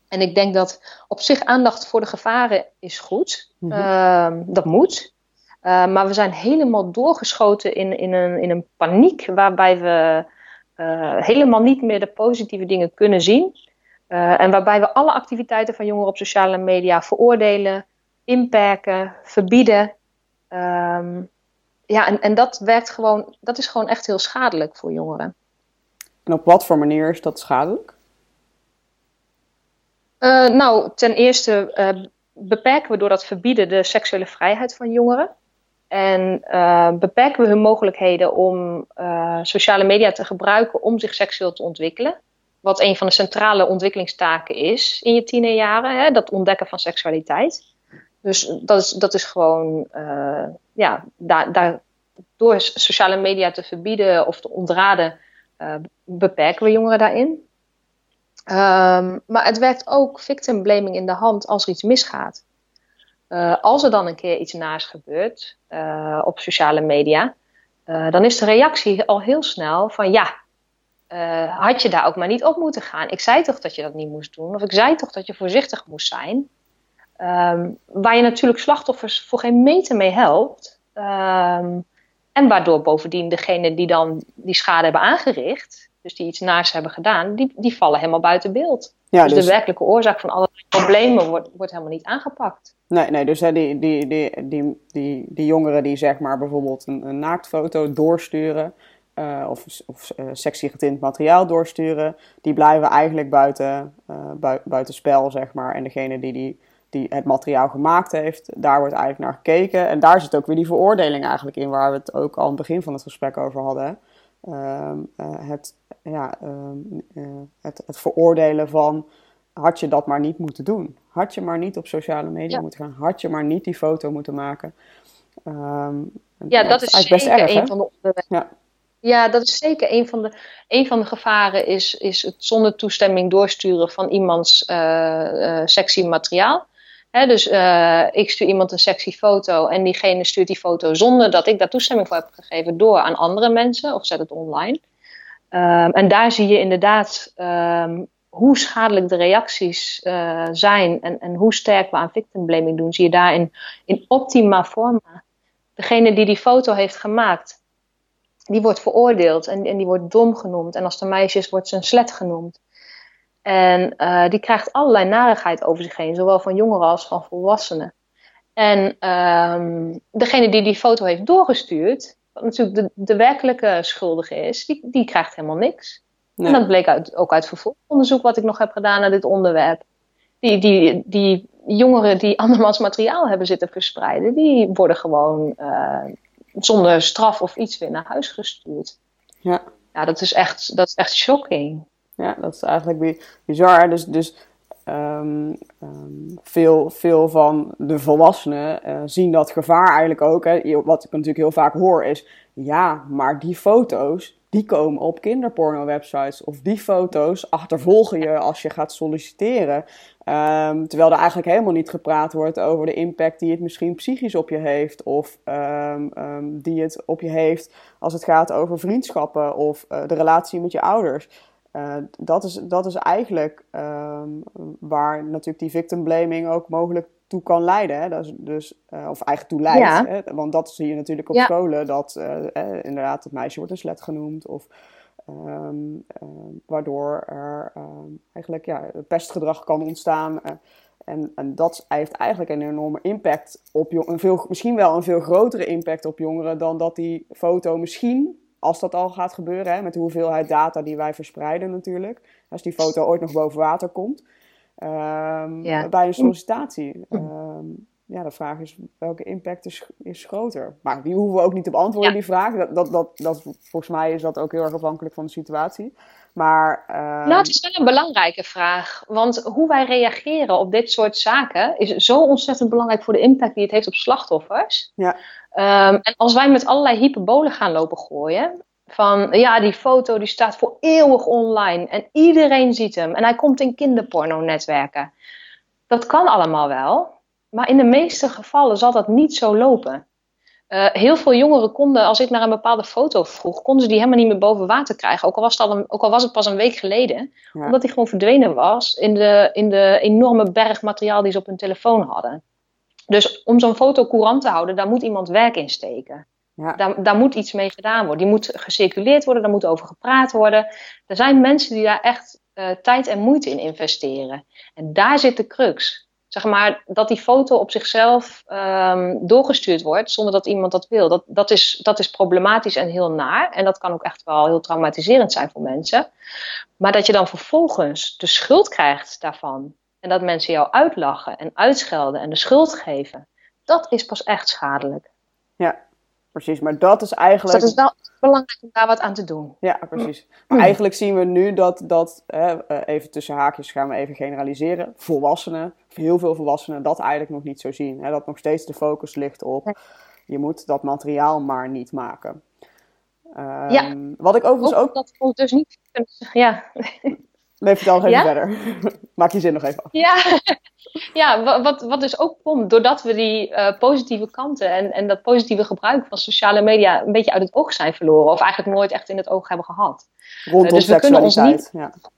En ik denk dat op zich aandacht voor de gevaren is goed. Mm -hmm. dat moet. Uh, maar we zijn helemaal doorgeschoten in, in, een, in een paniek waarbij we uh, helemaal niet meer de positieve dingen kunnen zien. Uh, en waarbij we alle activiteiten van jongeren op sociale media veroordelen, inperken, verbieden. Um, ja, en, en dat werkt gewoon, dat is gewoon echt heel schadelijk voor jongeren. En op wat voor manier is dat schadelijk? Nou, ten eerste beperken we door dat verbieden de seksuele vrijheid van jongeren. En uh, beperken we hun mogelijkheden om uh, sociale media te gebruiken om zich seksueel te ontwikkelen. Wat een van de centrale ontwikkelingstaken is in je tienerjaren, hè, dat ontdekken van seksualiteit. Dus dat is, dat is gewoon, uh, ja, daar, daar, door sociale media te verbieden of te ontraden, beperken we jongeren daarin. Um, maar het werkt ook victim blaming in de hand als er iets misgaat. Uh, als er dan een keer iets naars gebeurt uh, op sociale media, uh, dan is de reactie al heel snel van ja, had je daar ook maar niet op moeten gaan. Ik zei toch dat je dat niet moest doen, of ik zei toch dat je voorzichtig moest zijn. Um, waar je natuurlijk slachtoffers voor geen meter mee helpt. Um, en waardoor bovendien degene die dan die schade hebben aangericht, dus die iets naars hebben gedaan, die, die vallen helemaal buiten beeld. Ja, dus, dus, de werkelijke oorzaak van alle problemen wordt, wordt helemaal niet aangepakt. Nee, nee dus hè, die, die, die, die, die, die jongeren die zeg maar bijvoorbeeld een, een naaktfoto doorsturen... Uh, of, of uh, sexy getint materiaal doorsturen, die blijven eigenlijk buiten, uh, bui, buiten spel, zeg maar. En degene die, die, die het materiaal gemaakt heeft, daar wordt eigenlijk naar gekeken. En daar zit ook weer die veroordeling eigenlijk in, waar we het ook al aan het begin van het gesprek over hadden. Ehm, het, ja, het, het veroordelen van had je dat maar niet moeten doen. Had je maar niet op sociale media moeten gaan. Had je maar niet die foto moeten maken. Ehm, ja, dat, is, zeker best erg, een van de. Ja. ja. dat is zeker een van de, een van de gevaren is, is het zonder toestemming doorsturen van iemands uh, sexy materiaal. Dus uh, ik stuur iemand een sexy foto en diegene stuurt die foto zonder dat ik daar toestemming voor heb gegeven door aan andere mensen of zet het online. Um, en daar zie je inderdaad um, hoe schadelijk de reacties uh, zijn en, en hoe sterk we aan victim blaming doen, zie je daar in, in optima forma. Degene die die foto heeft gemaakt, die wordt veroordeeld en, en die wordt dom genoemd. En als de meisjes wordt ze een slet genoemd. En uh, die krijgt allerlei narigheid over zich heen, zowel van jongeren als van volwassenen. En um, degene die die foto heeft doorgestuurd, wat natuurlijk de, de werkelijke schuldige is, die, die krijgt helemaal niks. En dat bleek uit, ook uit vervolgonderzoek wat ik nog heb gedaan naar dit onderwerp. Die, die, die jongeren die andermans materiaal hebben zitten verspreiden, die worden gewoon uh, zonder straf of iets weer naar huis gestuurd. Ja. Ja, dat is echt, dat is echt shocking. Ja, dat is eigenlijk bizar. Dus, dus um, um, veel, veel van de volwassenen uh, zien dat gevaar eigenlijk ook. Hè. Wat ik natuurlijk heel vaak hoor is, ja, maar die foto's, die komen op kinderporno-websites. Of die foto's achtervolgen je als je gaat solliciteren. Um, terwijl er eigenlijk helemaal niet gepraat wordt over de impact die het misschien psychisch op je heeft. Of die het op je heeft als het gaat over vriendschappen of uh, de relatie met je ouders. Uh, dat, is, dat is eigenlijk waar natuurlijk die victim blaming ook mogelijk toe kan leiden. Hè? Dat is dus, uh, of eigenlijk toe leidt. Hè? Want dat zie je natuurlijk op scholen. Dat uh, inderdaad het meisje wordt een slet genoemd. Of um, waardoor er um, eigenlijk ja, pestgedrag kan ontstaan. en, en dat heeft eigenlijk een enorme impact op jongeren. Misschien wel een veel grotere impact op jongeren dan dat die foto misschien als dat al gaat gebeuren, hè, met de hoeveelheid data die wij verspreiden natuurlijk. Als die foto ooit nog boven water komt. Um, bij een sollicitatie. Um, ja, de vraag is welke impact is, is groter. Maar die hoeven we ook niet te beantwoorden, die vraag. Dat, dat, dat, dat, volgens mij is dat ook heel erg afhankelijk van de situatie. Maar, um... Nou, het is wel een belangrijke vraag. Want hoe wij reageren op dit soort zaken is zo ontzettend belangrijk voor de impact die het heeft op slachtoffers. Ja. en als wij met allerlei hyperbolen gaan lopen gooien, van ja, die foto die staat voor eeuwig online en iedereen ziet hem en hij komt in kinderporno-netwerken. Dat kan allemaal wel, maar in de meeste gevallen zal dat niet zo lopen. Uh, heel veel jongeren konden, als ik naar een bepaalde foto vroeg, konden ze die helemaal niet meer boven water krijgen. Ook al was het, al een, ook al was het pas een week geleden. Omdat die gewoon verdwenen was in de, in de enorme berg materiaal die ze op hun telefoon hadden. Dus om zo'n foto courant te houden, daar moet iemand werk in steken. Ja. Daar, daar, moet iets mee gedaan worden. Die moet gecirculeerd worden, daar moet over gepraat worden. Er zijn mensen die daar echt uh, tijd en moeite in investeren. En daar zit de crux. Zeg maar dat die foto op zichzelf um, doorgestuurd wordt zonder dat iemand dat wil. Dat, dat, is, dat is problematisch en heel naar. En dat kan ook echt wel heel traumatiserend zijn voor mensen. Maar dat je dan vervolgens de schuld krijgt daarvan. En dat mensen jou uitlachen en uitschelden en de schuld geven. Dat is pas echt schadelijk. Ja, precies. Maar dat is eigenlijk. Dus dat is wel belangrijk om daar wat aan te doen. Ja, precies. Maar eigenlijk zien we nu dat, dat hè, eh, even tussen haakjes gaan we even generaliseren. Volwassenen, heel veel volwassenen, dat eigenlijk nog niet zo zien. Hè, dat nog steeds de focus ligt op. Je moet dat materiaal maar niet maken. Um, ja. Wat ik overigens ook. Dat vond dus niet. Ja. Nee, vertel nog even ja? verder. (laughs) Maak je zin nog even af. Ja, ja wat, wat dus ook komt, doordat we die uh, positieve kanten en, en dat positieve gebruik van sociale media een beetje uit het oog zijn verloren. Of eigenlijk nooit echt in het oog hebben gehad. Rondom uh, dus we seksualiteit. Kunnen ons niet, ja.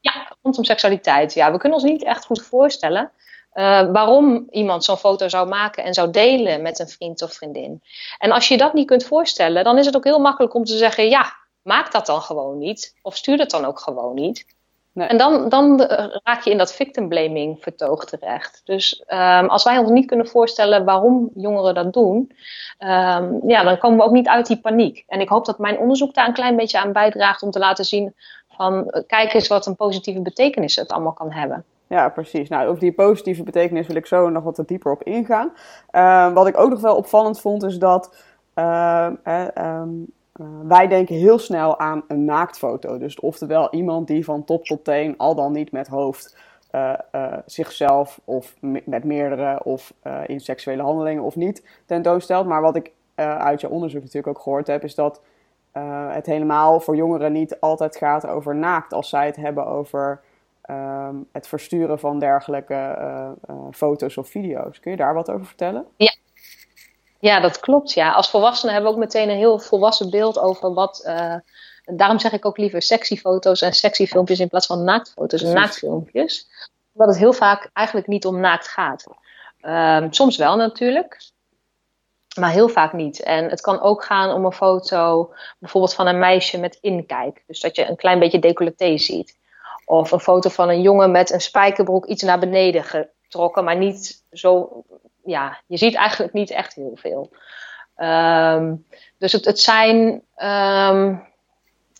ja, rondom seksualiteit. Ja, we kunnen ons niet echt goed voorstellen uh, waarom iemand zo'n foto zou maken en zou delen met een vriend of vriendin. En als je dat niet kunt voorstellen, dan is het ook heel makkelijk om te zeggen: ja, maak dat dan gewoon niet. Of stuur dat dan ook gewoon niet. En dan, dan raak je in dat victim blaming vertoog terecht. Dus um, als wij ons niet kunnen voorstellen waarom jongeren dat doen, um, ja, dan komen we ook niet uit die paniek. En ik hoop dat mijn onderzoek daar een klein beetje aan bijdraagt om te laten zien van eh, kijk eens wat een positieve betekenis het allemaal kan hebben. Ja, precies. Nou, over die positieve betekenis wil ik zo nog wat dieper op ingaan. Uh, wat ik ook nog wel opvallend vond, is dat uh, wij denken heel snel aan een naaktfoto. Dus oftewel iemand die van top tot teen, al dan niet met hoofd, zichzelf of met meerdere of in seksuele handelingen of niet tentoonstelt. Maar wat ik uit je onderzoek natuurlijk ook gehoord heb, is dat het helemaal voor jongeren niet altijd gaat over naakt als zij het hebben over Ehm, het versturen van dergelijke eh, eh, foto's of video's. Kun je daar wat over vertellen? Ja. Ja, dat klopt. Ja. Als volwassenen hebben we ook meteen een heel volwassen beeld over wat. Uh, daarom zeg ik ook liever sexy foto's en sexy filmpjes in plaats van naaktfoto's en naaktfilmpjes. Omdat het heel vaak eigenlijk niet om naakt gaat. Ehm, soms wel natuurlijk, maar heel vaak niet. En het kan ook gaan om een foto bijvoorbeeld van een meisje met inkijk. Dus dat je een klein beetje decolleté ziet. Of een foto van een jongen met een spijkerbroek iets naar beneden getrokken, maar niet zo. Ja, je ziet eigenlijk niet echt heel veel. Ehm, dus het, het, zijn, ehm,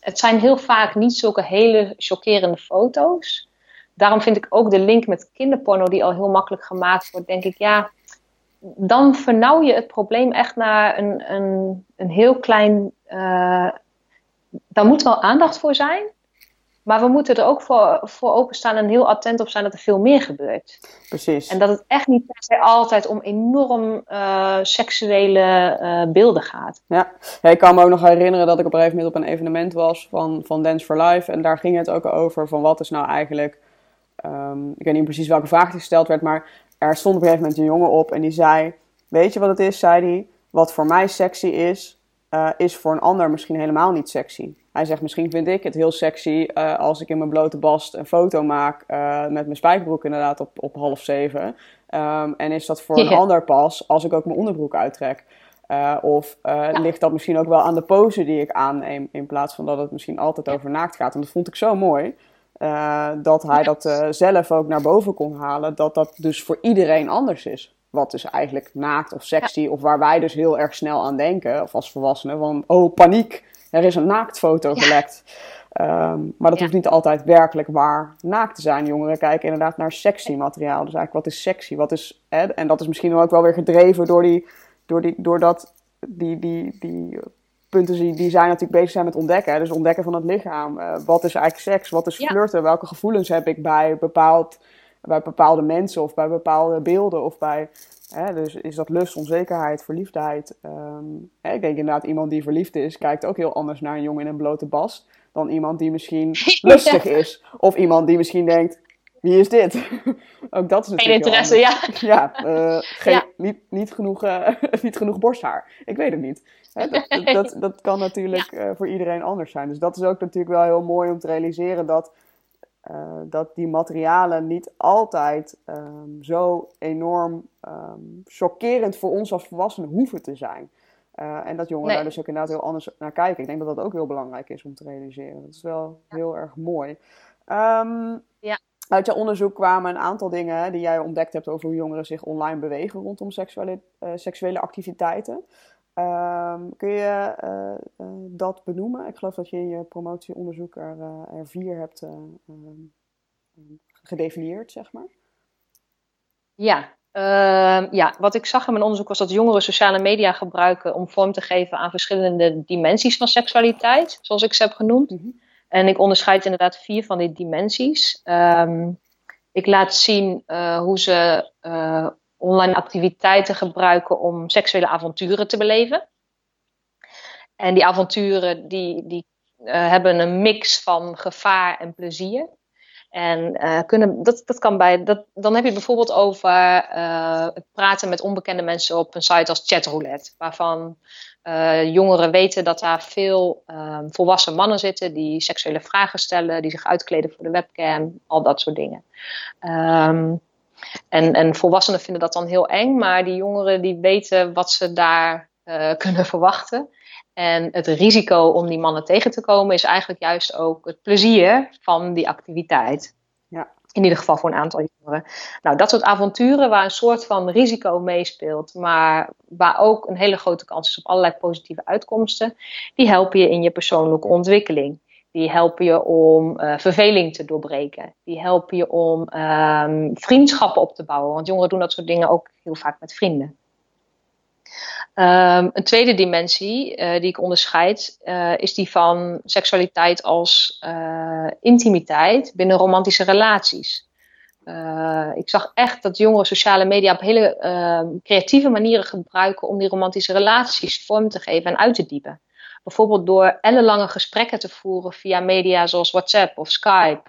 het zijn heel vaak niet zulke hele chockerende foto's. Daarom vind ik ook de link met kinderporno, die al heel makkelijk gemaakt wordt, denk ik, ja, dan vernauw je het probleem echt naar een, een, een heel klein. Uh, daar moet wel aandacht voor zijn. Maar we moeten er ook voor, voor openstaan en heel attent op zijn dat er veel meer gebeurt. Precies. En dat het echt niet altijd om enorm uh, seksuele uh, beelden gaat. Ja. ik kan me ook nog herinneren dat ik op een gegeven moment op een evenement was van, van Dance for Life. En daar ging het ook over van wat is nou eigenlijk... Um, ik weet niet precies welke vraag die gesteld werd, maar er stond op een gegeven moment een jongen op en die zei... Weet je wat het is, zei hij. Wat voor mij sexy is, uh, is voor een ander misschien helemaal niet sexy. Hij zegt, misschien vind ik het heel sexy uh, als ik in mijn blote bast een foto maak uh, met mijn spijkerbroek inderdaad op, op half zeven. Um, en is dat voor een ander pas als ik ook mijn onderbroek uittrek. Uh, of ja. ligt dat misschien ook wel aan de pose die ik aanneem, in plaats van dat het misschien altijd over naakt gaat. En dat vond ik zo mooi, dat hij dat zelf ook naar boven kon halen, dat dat dus voor iedereen anders is. Wat dus eigenlijk naakt of sexy, ja. of waar wij dus heel erg snel aan denken, of als volwassenen, van oh paniek, er is een naaktfoto gelekt. Um, maar dat hoeft niet altijd werkelijk waar naakt te zijn. Jongeren kijken inderdaad naar sexy materiaal. Dus eigenlijk, wat is sexy? Wat is, hè? En dat is misschien ook wel weer gedreven door, die, door, die, door dat, die, die, die punten die, die zij natuurlijk bezig zijn met ontdekken. Hè? Dus ontdekken van het lichaam. Uh, wat is eigenlijk seks? Wat is flirten? Welke gevoelens heb ik bij, bepaald, bij bepaalde mensen of bij bepaalde beelden of bij Hè, dus is dat lust, onzekerheid, verliefdheid. Um, hè, ik denk inderdaad, iemand die verliefd is, kijkt ook heel anders naar een jongen in een blote bast. Dan iemand die misschien (laughs) lustig is. Of iemand die misschien denkt, wie is dit? (laughs) ook dat is natuurlijk Geen interesse, ja. Ja, uh, (laughs) geen, ja. Niet, niet, genoeg, uh, niet genoeg borsthaar. Ik weet het niet. Hè, dat, dat, dat, kan natuurlijk uh, voor iedereen anders zijn. Dus dat is ook natuurlijk wel heel mooi om te realiseren dat uh, dat die materialen niet altijd um, zo enorm um, chockerend voor ons als volwassenen hoeven te zijn. Uh, en dat jongeren nee. daar dus ook inderdaad heel anders naar kijken. Ik denk dat dat ook heel belangrijk is om te realiseren. Dat is wel ja. heel erg mooi. Um, ja. Uit jouw onderzoek kwamen een aantal dingen die jij ontdekt hebt over hoe jongeren zich online bewegen rondom seksuele, uh, seksuele activiteiten. Um, kun je uh, uh, dat benoemen? Ik geloof dat je in je promotieonderzoek er, uh, er vier hebt gedefinieerd, zeg maar. Ja, ehm, ja, wat ik zag in mijn onderzoek was dat jongeren sociale media gebruiken om vorm te geven aan verschillende dimensies van seksualiteit, zoals ik ze heb genoemd. Mm -hmm. En ik onderscheid inderdaad vier van die dimensies. Um, ik laat zien hoe ze online activiteiten gebruiken om seksuele avonturen te beleven. En die avonturen die, die uh, hebben een mix van gevaar en plezier. En uh, kunnen, dat, dat kan bij, dat, dan heb je bijvoorbeeld over uh, het praten met onbekende mensen op een site als Chatroulette. Waarvan jongeren weten dat daar veel volwassen mannen zitten die seksuele vragen stellen, die zich uitkleden voor de webcam, al dat soort dingen. Um, en, en volwassenen vinden dat dan heel eng, maar die jongeren die weten wat ze daar uh, (laughs) kunnen verwachten. En het risico om die mannen tegen te komen is eigenlijk juist ook het plezier van die activiteit. Ja. In ieder geval voor een aantal jongeren. Nou, dat soort avonturen waar een soort van risico meespeelt, maar waar ook een hele grote kans is op allerlei positieve uitkomsten, die helpen je in je persoonlijke ontwikkeling. Die helpen je om uh, verveling te doorbreken. Die helpen je om um, vriendschappen op te bouwen. Want jongeren doen dat soort dingen ook heel vaak met vrienden. Ehm, een tweede dimensie uh, die ik onderscheid uh, is die van seksualiteit als intimiteit binnen romantische relaties. ik zag echt dat jongeren sociale media op hele ehm, creatieve manieren gebruiken om die romantische relaties vorm te geven en uit te diepen. Bijvoorbeeld door ellenlange gesprekken te voeren via media zoals WhatsApp of Skype.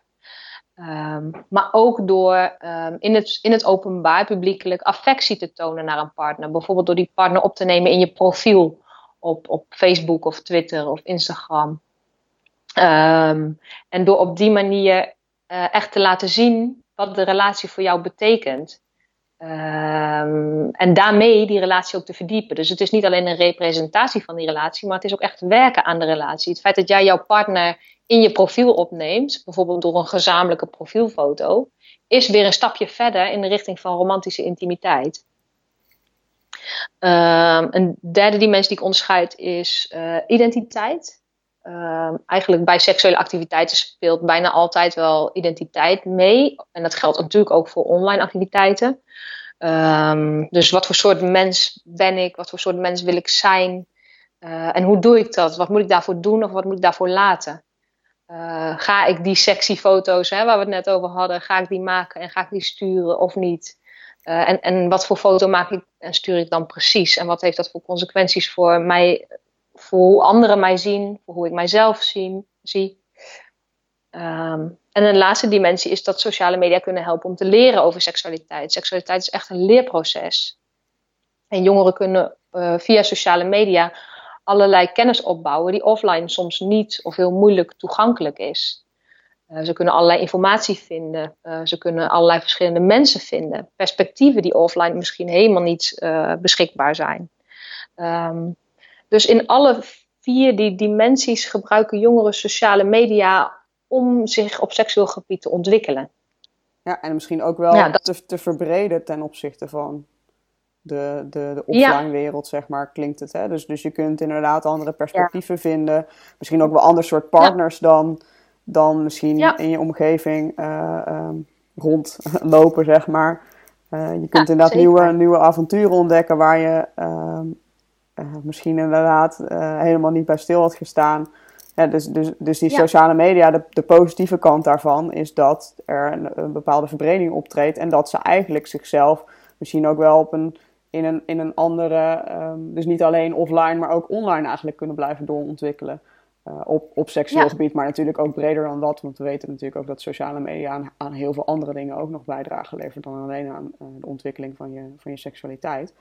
Um, maar ook door um, in, het, in het openbaar publiekelijk affectie te tonen naar een partner. Bijvoorbeeld door die partner op te nemen in je profiel op, op Facebook of Twitter of Instagram. Um, en door op die manier uh, echt te laten zien wat de relatie voor jou betekent. En daarmee die relatie ook te verdiepen. Dus het is niet alleen een representatie van die relatie, maar het is ook echt werken aan de relatie. Het feit dat jij jouw partner in je profiel opneemt, bijvoorbeeld door een gezamenlijke profielfoto, is weer een stapje verder in de richting van romantische intimiteit. Um, een derde dimensie die ik onderscheid is uh, identiteit. Um, eigenlijk bij seksuele activiteiten speelt bijna altijd wel identiteit mee. En dat geldt natuurlijk ook voor online activiteiten. Um, dus wat voor soort mens ben ik? Wat voor soort mens wil ik zijn? Uh, en hoe doe ik dat? Wat moet ik daarvoor doen of wat moet ik daarvoor laten? Uh, ga ik die sexy foto's, hè, waar we het net over hadden, ga ik die maken en ga ik die sturen of niet? Uh, en, en wat voor foto maak ik en stuur ik dan precies? En wat heeft dat voor consequenties voor mij, voor hoe anderen mij zien, voor hoe ik mijzelf zie? Um, en een laatste dimensie is dat sociale media kunnen helpen om te leren over seksualiteit. Seksualiteit is echt een leerproces. En jongeren kunnen uh, via sociale media allerlei kennis opbouwen die offline soms niet of heel moeilijk toegankelijk is. Uh, ze kunnen allerlei informatie vinden. Uh, ze kunnen allerlei verschillende mensen vinden. Perspectieven die offline misschien helemaal niet beschikbaar zijn. Um, dus in alle vier die dimensies gebruiken jongeren sociale media om zich op seksueel gebied te ontwikkelen. Ja, en misschien ook wel ja, dat... te, te verbreden ten opzichte van de, de, de offline wereld, zeg maar, klinkt het. Hè? Dus, dus je kunt inderdaad andere perspectieven vinden. Misschien ook wel ander soort partners dan, dan misschien in je omgeving uh, um, rondlopen, (laughs) zeg maar. Uh, je kunt inderdaad nieuwe, nieuwe avonturen ontdekken waar je uh, misschien inderdaad helemaal niet bij stil had gestaan. Ja, dus, dus, dus die sociale media, de, de, positieve kant daarvan is dat er een, een bepaalde verbreding optreedt en dat ze eigenlijk zichzelf misschien ook wel op een in een, in een andere, um, dus niet alleen offline, maar ook online eigenlijk kunnen blijven doorontwikkelen. Uh, op, op seksueel gebied, maar natuurlijk ook breder dan dat. Want we weten natuurlijk ook dat sociale media aan, aan heel veel andere dingen ook nog bijdragen levert dan alleen aan uh, de ontwikkeling van je, van je seksualiteit.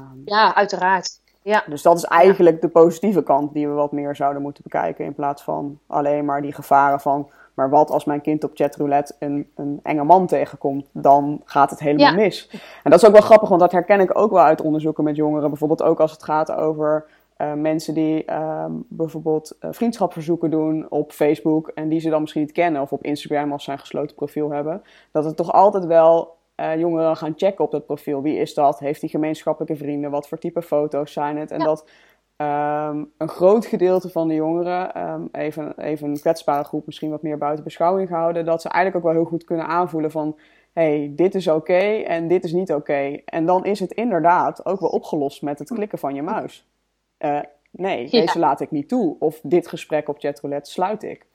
Um, ja, uiteraard. Ja. Dus dat is eigenlijk de positieve kant die we wat meer zouden moeten bekijken. In plaats van alleen maar die gevaren van maar wat als mijn kind op chatroulette een, een enge man tegenkomt, dan gaat het helemaal mis. En dat is ook wel grappig, want dat herken ik ook wel uit onderzoeken met jongeren. Bijvoorbeeld ook als het gaat over uh, mensen die uh, bijvoorbeeld uh, vriendschapverzoeken doen op Facebook en die ze dan misschien niet kennen, of op Instagram als ze een gesloten profiel hebben. Dat het toch altijd wel uh, jongeren gaan checken op dat profiel. Wie is dat? Heeft hij gemeenschappelijke vrienden? Wat voor type foto's zijn het? En ja. dat Um, een groot gedeelte van de jongeren, um, even, even een kwetsbare groep, misschien wat meer buiten beschouwing gehouden, dat ze eigenlijk ook wel heel goed kunnen aanvoelen van hey, dit is oké okay en dit is niet oké. Okay. En dan is het inderdaad ook wel opgelost met het klikken van je muis. Uh, nee, ja. deze laat ik niet toe. Of dit gesprek op chatroulette sluit ik.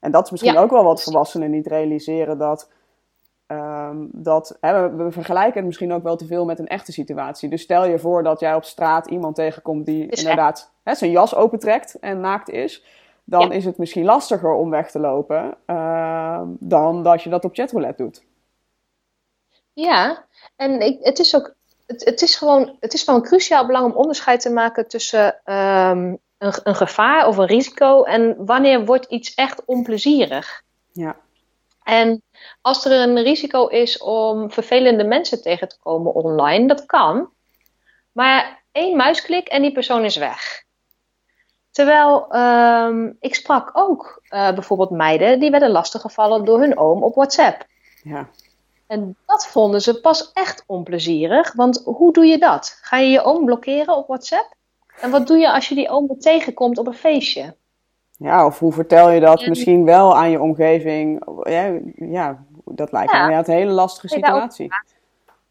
En dat is misschien ja. ook wel wat volwassenen niet realiseren dat Um, dat, hè, we, we, vergelijken het misschien ook wel te veel met een echte situatie. Dus stel je voor dat jij op straat iemand tegenkomt die is inderdaad hè, zijn jas opentrekt en naakt is. Dan ja. is het misschien lastiger om weg te lopen uh, dan dat je dat op chatroulette doet. Ja, en ik, het is ook het, het, is gewoon, het is van cruciaal belang om onderscheid te maken tussen um, een, een gevaar of een risico en wanneer wordt iets echt onplezierig. Ja. En als er een risico is om vervelende mensen tegen te komen online, dat kan. Maar één muisklik en die persoon is weg. Terwijl um, ik sprak ook uh, bijvoorbeeld meiden die werden lastiggevallen door hun oom op WhatsApp. Ja. En dat vonden ze pas echt onplezierig. Want hoe doe je dat? Ga je je oom blokkeren op WhatsApp? En wat doe je als je die oom tegenkomt op een feestje? Ja, of hoe vertel je dat misschien wel aan je omgeving? Ja, ja dat lijkt me ja. een hele lastige situatie.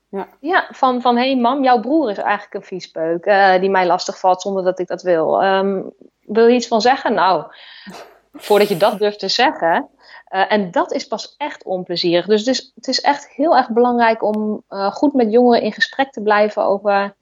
Ja, ja van, van hé hey mam, jouw broer is eigenlijk een viespeuk uh, die mij lastig valt zonder dat ik dat wil. Um, wil je iets van zeggen? Nou, (laughs) voordat je dat durft te zeggen. Uh, en dat is pas echt onplezierig. Dus het is, het is echt heel erg belangrijk om uh, goed met jongeren in gesprek te blijven over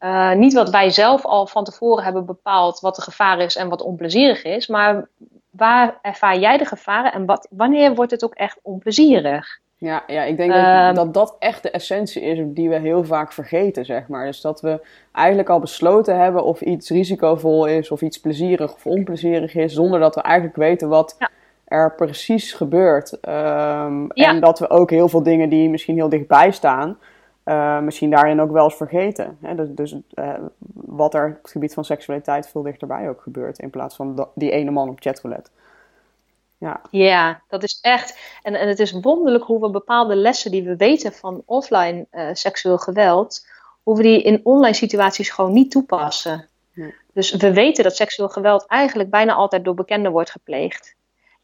uh, niet wat wij zelf al van tevoren hebben bepaald wat de gevaar is en wat onplezierig is, maar waar ervaar jij de gevaren en wat, wanneer wordt het ook echt onplezierig? Ja, ja ik denk dat, dat echt de essentie is die we heel vaak vergeten, zeg maar. Dus dat we eigenlijk al besloten hebben of iets risicovol is, of iets plezierig of onplezierig is, zonder dat we eigenlijk weten wat ja. er precies gebeurt. Um, ja. En dat we ook heel veel dingen die misschien heel dichtbij staan, uh, misschien daarin ook wel eens vergeten. Hè? Dus, dus uh, wat er op het gebied van seksualiteit veel dichterbij ook gebeurt, in plaats van die ene man op chatroulette. Ja. ja, dat is echt. En, en het is wonderlijk hoe we bepaalde lessen die we weten van offline uh, seksueel geweld, hoe we die in online situaties gewoon niet toepassen. Dus we weten dat seksueel geweld eigenlijk bijna altijd door bekenden wordt gepleegd.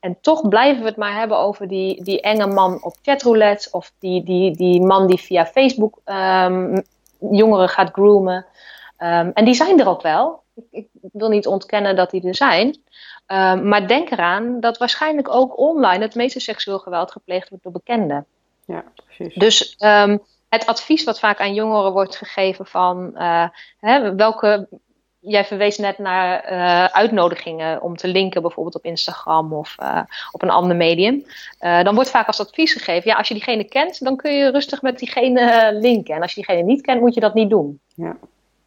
En toch blijven we het maar hebben over die, die enge man op chatroulette. Of die, die, die man die via Facebook um, jongeren gaat groomen. Um, en die zijn er ook wel. Ik, ik, wil niet ontkennen dat die er zijn. Um, maar denk eraan dat waarschijnlijk ook online het meeste seksueel geweld gepleegd wordt door bekenden. Ja, precies. Dus het advies wat vaak aan jongeren wordt gegeven van uh, hè, welke jij verwees net naar uh, uitnodigingen om te linken, bijvoorbeeld op Instagram of uh, op een ander medium. Uh, dan wordt vaak als advies gegeven: ja, als je diegene kent, dan kun je rustig met diegene linken. En als je diegene niet kent, moet je dat niet doen. Ja.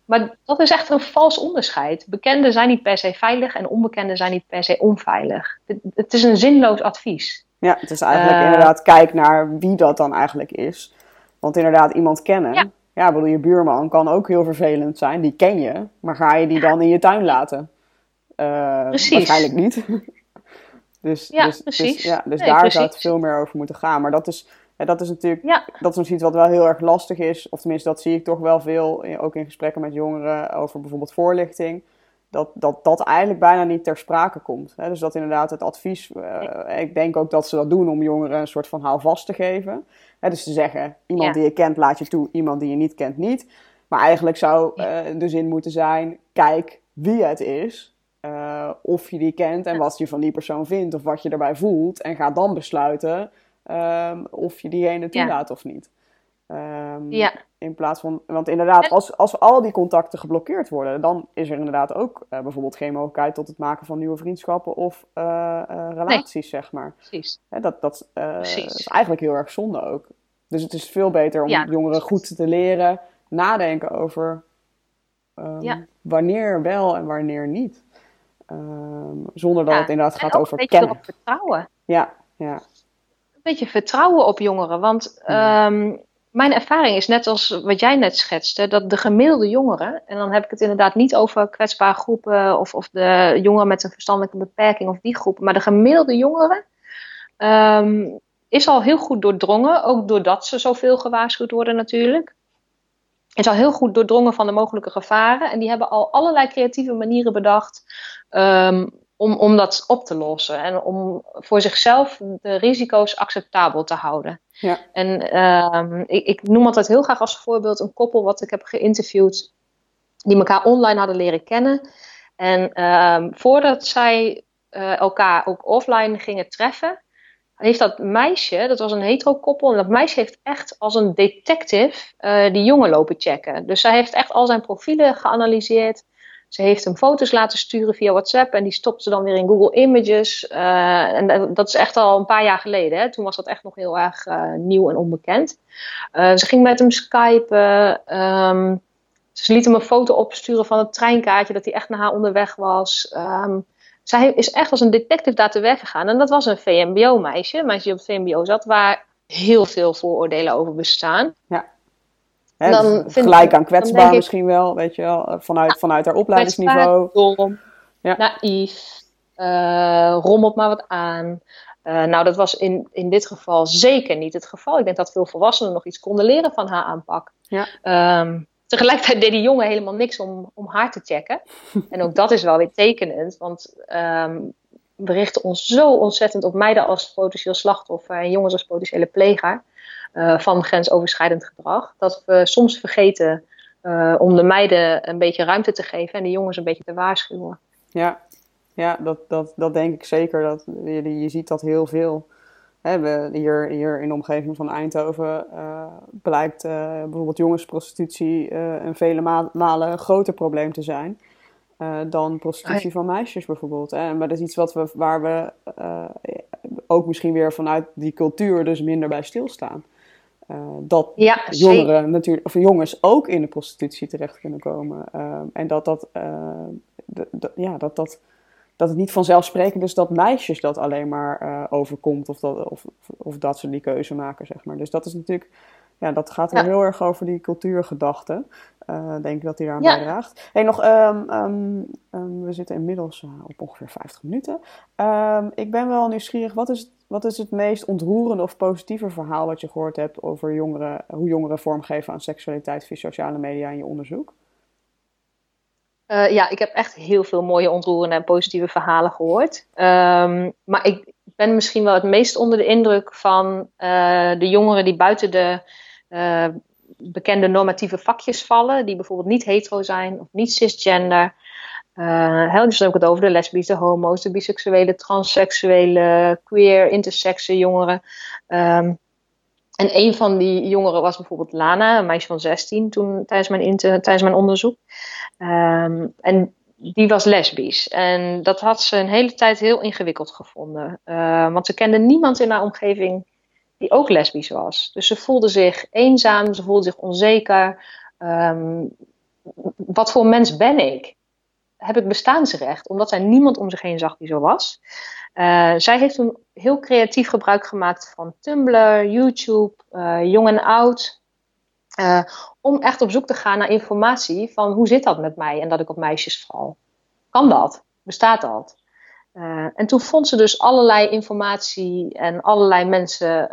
Maar dat is echt een vals onderscheid. Bekenden zijn niet per se veilig en onbekenden zijn niet per se onveilig. Het, het is een zinloos advies. Ja, het is eigenlijk inderdaad, kijk naar wie dat dan eigenlijk is. Want inderdaad, iemand kennen. Ja ja, bedoel, je buurman kan ook heel vervelend zijn, die ken je, maar ga je die dan in je tuin laten? Uh, precies. Waarschijnlijk niet. (laughs) dus, ja, dus, precies. Dus, ja, dus nee, daar precies. zou het veel meer over moeten gaan. Maar dat is, ja, dat is natuurlijk ja. dat is iets wat wel heel erg lastig is. Of tenminste, dat zie ik toch wel veel, ook in gesprekken met jongeren over bijvoorbeeld voorlichting. Dat, dat dat eigenlijk bijna niet ter sprake komt. Hè? Dus dat inderdaad het advies, uh, ik denk ook dat ze dat doen om jongeren een soort van houvast te geven. Hè, dus te zeggen, iemand ja. die je kent laat je toe, iemand die je niet kent niet. Maar eigenlijk zou uh, de zin moeten zijn, kijk wie het is. Uh, of je die kent en wat je van die persoon vindt of wat je erbij voelt. En ga dan besluiten um, of je diegene toelaat ja. of niet. Um, ja. In plaats van, want inderdaad, als, als al die contacten geblokkeerd worden, dan is er inderdaad ook uh, bijvoorbeeld geen mogelijkheid tot het maken van nieuwe vriendschappen of uh, uh, relaties, nee. zeg maar. Precies. Hè, dat dat is eigenlijk heel erg zonde ook. Dus het is veel beter om ja, jongeren goed te leren nadenken over um, ja. wanneer wel en wanneer niet. Um, zonder dat het inderdaad gaat over kennen. Vertrouwen. Ja, ja. Een beetje vertrouwen op jongeren, want mijn ervaring is net als wat jij net schetste, dat de gemiddelde jongeren, en dan heb ik het inderdaad niet over kwetsbare groepen of, of de jongeren met een verstandelijke beperking of die groepen, maar de gemiddelde jongeren um, is al heel goed doordrongen, ook doordat ze zoveel gewaarschuwd worden natuurlijk. Is al heel goed doordrongen van de mogelijke gevaren en die hebben al allerlei creatieve manieren bedacht um, om, om dat op te lossen en om voor zichzelf de risico's acceptabel te houden. Ja. En um, ik, ik, noem altijd heel graag als voorbeeld een koppel wat ik heb geïnterviewd, die elkaar online hadden leren kennen. En um, voordat zij uh, elkaar ook offline gingen treffen, heeft dat meisje, dat was een hetero koppel, en dat meisje heeft echt als een detective uh, die jongen lopen checken. Dus zij heeft echt al zijn profielen geanalyseerd. Ze heeft hem foto's laten sturen via WhatsApp en die stopte ze dan weer in Google Images. Uh, en dat is echt al een paar jaar geleden. Hè? Toen was dat echt nog heel erg uh, nieuw en onbekend. Ze ging met hem skypen. Um, ze liet hem een foto opsturen van het treinkaartje dat hij echt naar haar onderweg was. Um, zij is echt als een detective daar te werk gegaan. En dat was een VMBO-meisje, een meisje die op het VMBO zat, waar heel veel vooroordelen over bestaan. Ja. Hè, dan dus gelijk aan kwetsbaar misschien wel, weet je wel, vanuit, ja, vanuit haar opleidingsniveau. Dom, ja. naïef, uh, rommelt maar wat aan. Uh, nou, dat was in, in dit geval zeker niet het geval. Ik denk dat veel volwassenen nog iets konden leren van haar aanpak. Ja. Um, tegelijkertijd deed die jongen helemaal niks om, om haar te checken. (laughs) en ook dat is wel weer tekenend, want um, richten ons zo ontzettend op meiden als potentieel slachtoffer en jongens als potentiële pleger uh, van grensoverschrijdend gedrag. Dat we soms vergeten uh, om de meiden een beetje ruimte te geven en de jongens een beetje te waarschuwen. Ja, ja dat, dat, dat denk ik zeker. Dat, je, je ziet dat heel veel. Hè, we, hier, hier in de omgeving van Eindhoven uh, blijkt bijvoorbeeld jongensprostitutie een vele malen een groter probleem te zijn. Uh, dan prostitutie van meisjes bijvoorbeeld. Hè? Maar dat is iets wat we, waar we uh, ook misschien weer vanuit die cultuur dus minder bij stilstaan. Uh, dat ja, jongeren natuurlijk, of jongens ook in de prostitutie terecht kunnen komen. en dat dat, ja, dat, dat, dat het niet vanzelfsprekend is dat meisjes dat alleen maar overkomt. Of dat, of, of dat ze die keuze maken, zeg maar. Dus dat is natuurlijk ja, dat gaat weer heel erg over die cultuurgedachte. Denk ik dat hij daar aan bijdraagt. Hey, nog, um, um, we zitten inmiddels op ongeveer 50 minuten. ik ben wel nieuwsgierig, wat is, wat is het meest ontroerende of positieve verhaal wat je gehoord hebt over jongeren, hoe jongeren vormgeven aan seksualiteit via sociale media in je onderzoek? Uh, ja, ik heb echt heel veel mooie ontroerende en positieve verhalen gehoord. maar ik ben misschien wel het meest onder de indruk van de jongeren die buiten de uh, bekende normatieve vakjes vallen, die bijvoorbeeld niet hetero zijn of niet cisgender. Uh, hè, dus dan ook het over de lesbische, homo's, de biseksuele, transseksuele, queer, intersexe jongeren. Um, en een van die jongeren was bijvoorbeeld Lana, een meisje van 16, toen, tijdens, mijn tijdens mijn onderzoek. Um, en die was lesbisch. En dat had ze een hele tijd heel ingewikkeld gevonden. Uh, want ze kende niemand in haar omgeving die ook lesbisch was. Dus ze voelde zich eenzaam, ze voelde zich onzeker. Ehm, wat voor mens ben ik? Heb ik bestaansrecht? Omdat zij niemand om zich heen zag die zo was. Uh, zij heeft toen heel creatief gebruik gemaakt van Tumblr, YouTube, uh, jong en oud. Uh, om echt op zoek te gaan naar informatie van hoe zit dat met mij en dat ik op meisjes val. Kan dat? Bestaat dat? En toen vond ze dus allerlei informatie en allerlei mensen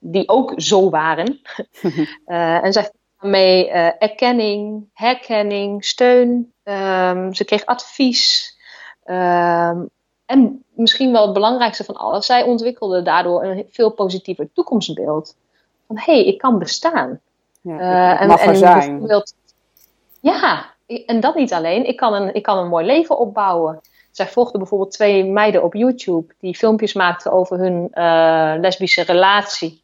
die ook zo waren. (laughs) en zij daarmee erkenning, herkenning, steun. Um, ze kreeg advies. Um, en misschien wel het belangrijkste van alles, zij ontwikkelde daardoor een veel positiever toekomstbeeld. Van hé, hey, ik kan bestaan. Ja, en, mag en, zijn. Ja, en dat niet alleen. Ik kan, een, ik kan een mooi leven opbouwen. Zij volgde bijvoorbeeld twee meiden op YouTube die filmpjes maakten over hun uh, lesbische relatie.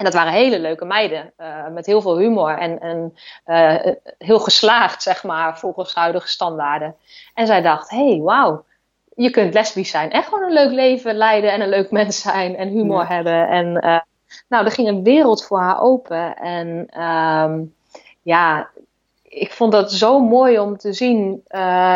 En dat waren hele leuke meiden, uh, met heel veel humor en, en uh, heel geslaagd, zeg maar, volgens huidige standaarden. En zij dacht, hé, hey, wauw, je kunt lesbisch zijn en gewoon een leuk leven leiden en een leuk mens zijn en humor hebben. En nou, er ging een wereld voor haar open. En um, ja, ik vond dat zo mooi om te zien.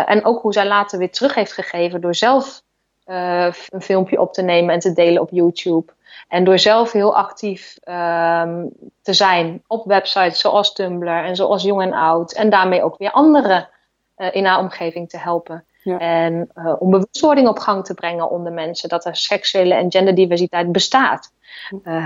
En ook hoe zij later weer terug heeft gegeven door zelf uh, een filmpje op te nemen en te delen op YouTube. En door zelf heel actief um, te zijn op websites zoals Tumblr en zoals Jong en Oud. En daarmee ook weer anderen uh, in haar omgeving te helpen. Ja. En om bewustwording op gang te brengen onder mensen dat er seksuele en genderdiversiteit bestaat.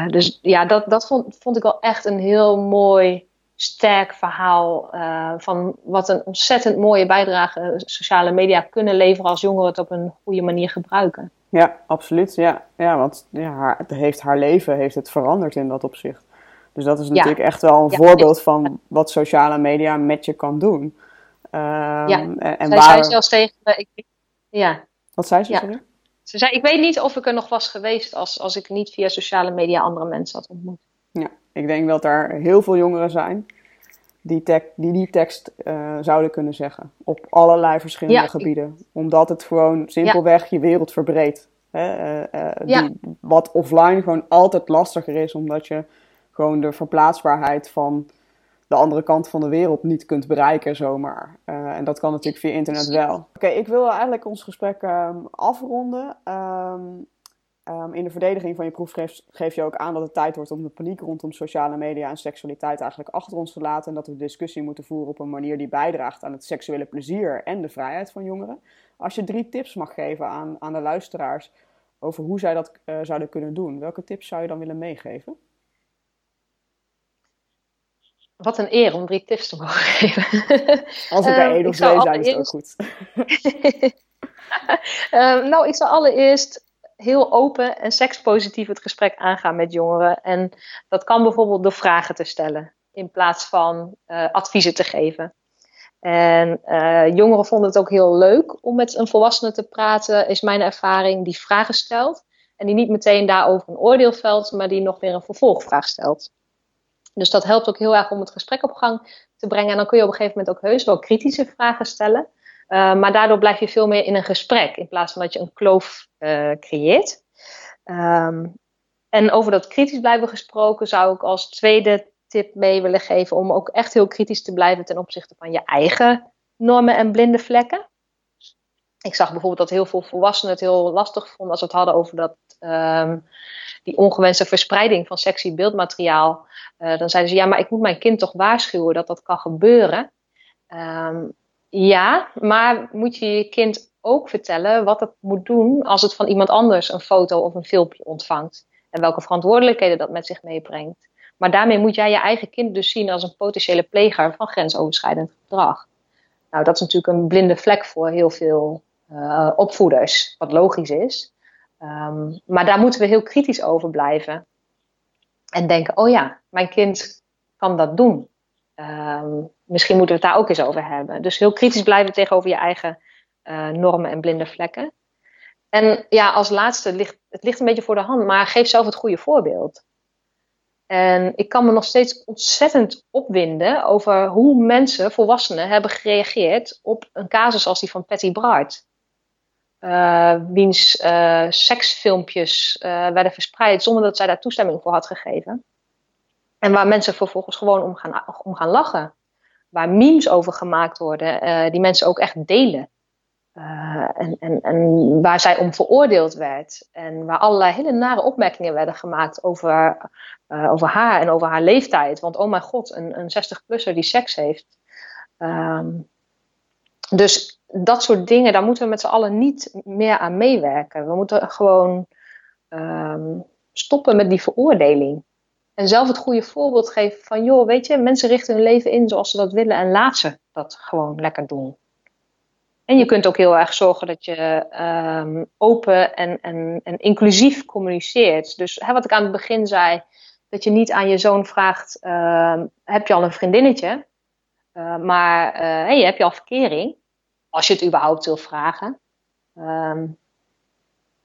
dus ja, dat, dat vond, vond ik wel echt een heel mooi sterk verhaal uh, van wat een ontzettend mooie bijdrage sociale media kunnen leveren als jongeren het op een goede manier gebruiken. Ja, absoluut. Ja, ja want ja, haar, het heeft haar leven heeft het veranderd in dat opzicht. Dus dat is natuurlijk echt wel een voorbeeld van wat sociale media met je kan doen. Um, ja, en, en zij waar... zei zelfs tegen me... Ik, ja. Wat zei ze? Ja. Ze zei, ik weet niet of ik er nog was geweest als, als ik niet via sociale media andere mensen had ontmoet. Ja, ik denk dat er heel veel jongeren zijn die die, die tekst uh, zouden kunnen zeggen. Op allerlei verschillende gebieden. Omdat het gewoon simpelweg je wereld verbreedt. Hè? Uh, uh, die, wat offline gewoon altijd lastiger is, omdat je gewoon de verplaatsbaarheid van de andere kant van de wereld niet kunt bereiken zomaar. en dat kan natuurlijk via internet wel. Oké, ik wil eigenlijk ons gesprek um, afronden. Um, Um, in de verdediging van je proef geef, geef, je ook aan dat het tijd wordt om de paniek rondom sociale media en seksualiteit eigenlijk achter ons te laten. En dat we discussie moeten voeren op een manier die bijdraagt aan het seksuele plezier en de vrijheid van jongeren. Als je drie tips mag geven aan, aan de luisteraars over hoe zij dat uh, zouden kunnen doen, welke tips zou je dan willen meegeven? Wat een eer om drie tips te mogen (laughs) geven. Als het bij één of twee zijn, is het ook goed. (laughs) (laughs) Ehm, nou, ik zal allereerst heel open en sekspositief het gesprek aangaan met jongeren. En dat kan bijvoorbeeld door vragen te stellen in plaats van uh, adviezen te geven. En uh, jongeren vonden het ook heel leuk om met een volwassene te praten, is mijn ervaring, die vragen stelt. En die niet meteen daarover een oordeel velt, maar die nog weer een vervolgvraag stelt. Dus dat helpt ook heel erg om het gesprek op gang te brengen. En dan kun je op een gegeven moment ook heus wel kritische vragen stellen. Uh, maar daardoor blijf je veel meer in een gesprek in plaats van dat je een kloof uh, creëert. Um, en over dat kritisch blijven gesproken zou ik als tweede tip mee willen geven om ook echt heel kritisch te blijven ten opzichte van je eigen normen en blinde vlekken. Ik zag bijvoorbeeld dat heel veel volwassenen het heel lastig vonden als we het hadden over dat, um, die ongewenste verspreiding van sexy beeldmateriaal. Uh, dan zeiden ze, ja, maar ik moet mijn kind toch waarschuwen dat dat kan gebeuren. Um, ja, maar moet je je kind ook vertellen wat het moet doen als het van iemand anders een foto of een filmpje ontvangt. En welke verantwoordelijkheden dat met zich meebrengt. Maar daarmee moet jij je eigen kind dus zien als een potentiële pleger van grensoverschrijdend gedrag. Nou, dat is natuurlijk een blinde vlek voor heel veel uh, opvoeders, wat logisch is. Um, maar daar moeten we heel kritisch over blijven. En denken, oh ja, mijn kind kan dat doen. Um, misschien moeten we het daar ook eens over hebben. Dus heel kritisch blijven tegenover je eigen uh, normen en blinde vlekken. En ja, als laatste, ligt, het ligt een beetje voor de hand, maar geef zelf het goede voorbeeld. En ik kan me nog steeds ontzettend opwinden over hoe mensen, volwassenen, hebben gereageerd op een casus als die van Patty Bart. Uh, wiens uh, seksfilmpjes werden verspreid zonder dat zij daar toestemming voor had gegeven. En waar mensen vervolgens gewoon om gaan, om gaan lachen. Waar memes over gemaakt worden, die mensen ook echt delen. en, en, en waar zij om veroordeeld werd. En waar allerlei hele nare opmerkingen werden gemaakt over, over haar en over haar leeftijd. Want oh mijn god, een, een 60-plusser die seks heeft. Um, dus dat soort dingen, daar moeten we met z'n allen niet meer aan meewerken. We moeten gewoon um, stoppen met die veroordeling. En zelf het goede voorbeeld geven van, joh, weet je, mensen richten hun leven in zoals ze dat willen en laat ze dat gewoon lekker doen. En je kunt ook heel erg zorgen dat je um, open en, en, en inclusief communiceert. Dus hè, wat ik aan het begin zei, dat je niet aan je zoon vraagt: uh, heb je al een vriendinnetje? Uh, maar uh, hey, heb je al verkering? Als je het überhaupt wil vragen. Um,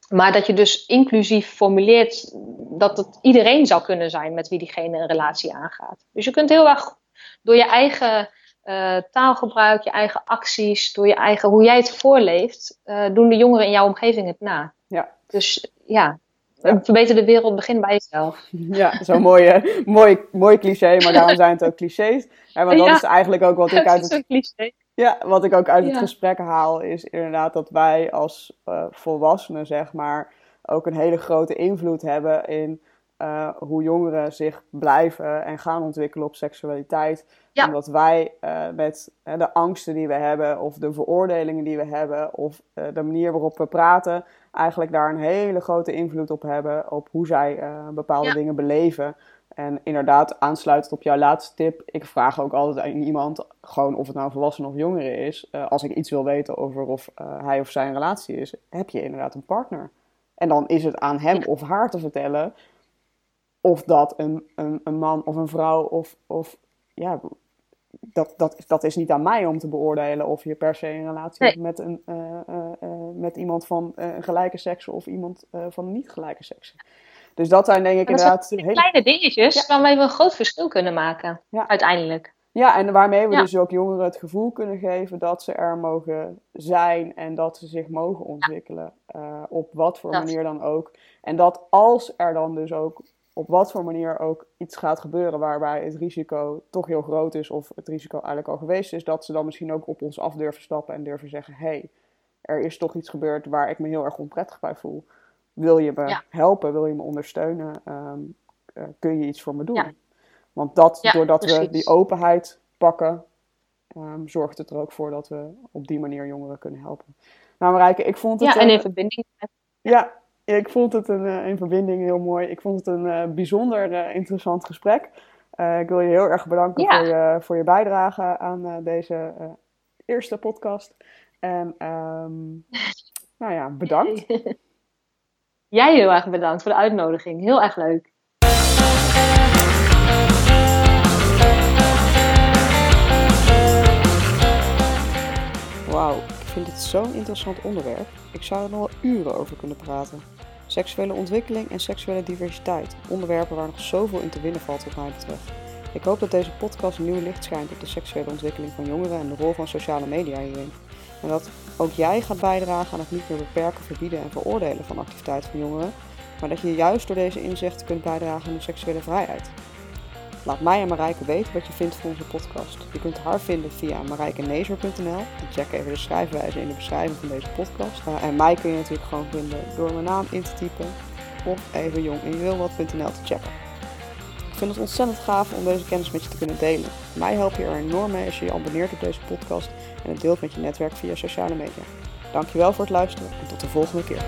maar dat je dus inclusief formuleert dat het iedereen zou kunnen zijn met wie diegene een relatie aangaat. Dus je kunt heel erg door je eigen uh, taalgebruik, je eigen acties, door je eigen, hoe jij het voorleeft, doen de jongeren in jouw omgeving het na. Ja. Dus ja, ja. Verbeter de wereld, begin bij jezelf. Ja, zo'n mooie, mooi, mooi cliché, maar daarom zijn het ook clichés. Ja, maar dat is eigenlijk ook wat ik (laughs) uit het, cliché. Ja, wat ik ook uit het gesprek haal, is inderdaad dat wij als uh, volwassenen, zeg maar, ook een hele grote invloed hebben in uh, hoe jongeren zich blijven en gaan ontwikkelen op seksualiteit. Ja. Omdat wij uh, met de angsten die we hebben, of de veroordelingen die we hebben, of de manier waarop we praten, eigenlijk daar een hele grote invloed op hebben op hoe zij bepaalde dingen beleven. En inderdaad, aansluitend op jouw laatste tip, ik vraag ook altijd aan iemand, gewoon of het nou volwassen of jongere is, uh, als ik iets wil weten over of uh, hij of zij een relatie is, heb je inderdaad een partner? En dan is het aan hem of haar te vertellen of dat een, een, een man of een vrouw of, of ja, dat, dat, dat is niet aan mij om te beoordelen of je per se een relatie hebt met, een, uh, uh, met iemand van gelijke seks of iemand van niet gelijke seks. Dus dat zijn denk ik inderdaad... hele... kleine dingetjes ja. waarmee we een groot verschil kunnen maken, ja. uiteindelijk. Ja, en waarmee we dus ook jongeren het gevoel kunnen geven dat ze er mogen zijn en dat ze zich mogen ontwikkelen. op wat voor manier dan ook. En dat als er dan dus ook op wat voor manier ook iets gaat gebeuren waarbij het risico toch heel groot is of het risico eigenlijk al geweest is, dat ze dan misschien ook op ons af durven stappen en durven zeggen: hé, hey, er is toch iets gebeurd waar ik me heel erg onprettig bij voel. Wil je me helpen? Wil je me ondersteunen? Um, uh, kun je iets voor me doen? Ja. Want dat, ja, doordat precies. we die openheid pakken, um, zorgt het er ook voor dat we op die manier jongeren kunnen helpen. Nou, Marijke, ik vond het... Ja, en in verbinding Ja, ik vond het een, eh, verbinding heel mooi. Ik vond het een uh, bijzonder uh, interessant gesprek. Uh, ik wil je heel erg bedanken ja. voor, je, voor je bijdrage aan deze eerste podcast. En ehm, (laughs) nou ja, bedankt. (laughs) Jij heel erg bedankt voor de uitnodiging. Heel erg leuk. Wauw, ik vind dit zo'n interessant onderwerp. Ik zou er nog wel uren over kunnen praten. Seksuele ontwikkeling en seksuele diversiteit. Onderwerpen waar nog zoveel in te winnen valt wat mij betreft. Ik hoop dat deze podcast nieuw licht schijnt op de seksuele ontwikkeling van jongeren en de rol van sociale media hierin. En dat ook jij gaat bijdragen aan het niet meer beperken, verbieden en veroordelen van activiteiten van jongeren, maar dat je juist door deze inzichten kunt bijdragen aan de seksuele vrijheid. Laat mij en Marijke weten wat je vindt van onze podcast. Je kunt haar vinden via marijkenezer.nl. En check even de schrijfwijze in de beschrijving van deze podcast. Uh, en mij kun je natuurlijk gewoon vinden door mijn naam in te typen. Of even te checken. Ik vind het ontzettend gaaf om deze kennis met je te kunnen delen. Mij help je er enorm mee als je je abonneert op deze podcast en het deelt met je netwerk via sociale media. Dankjewel voor het luisteren en tot de volgende keer.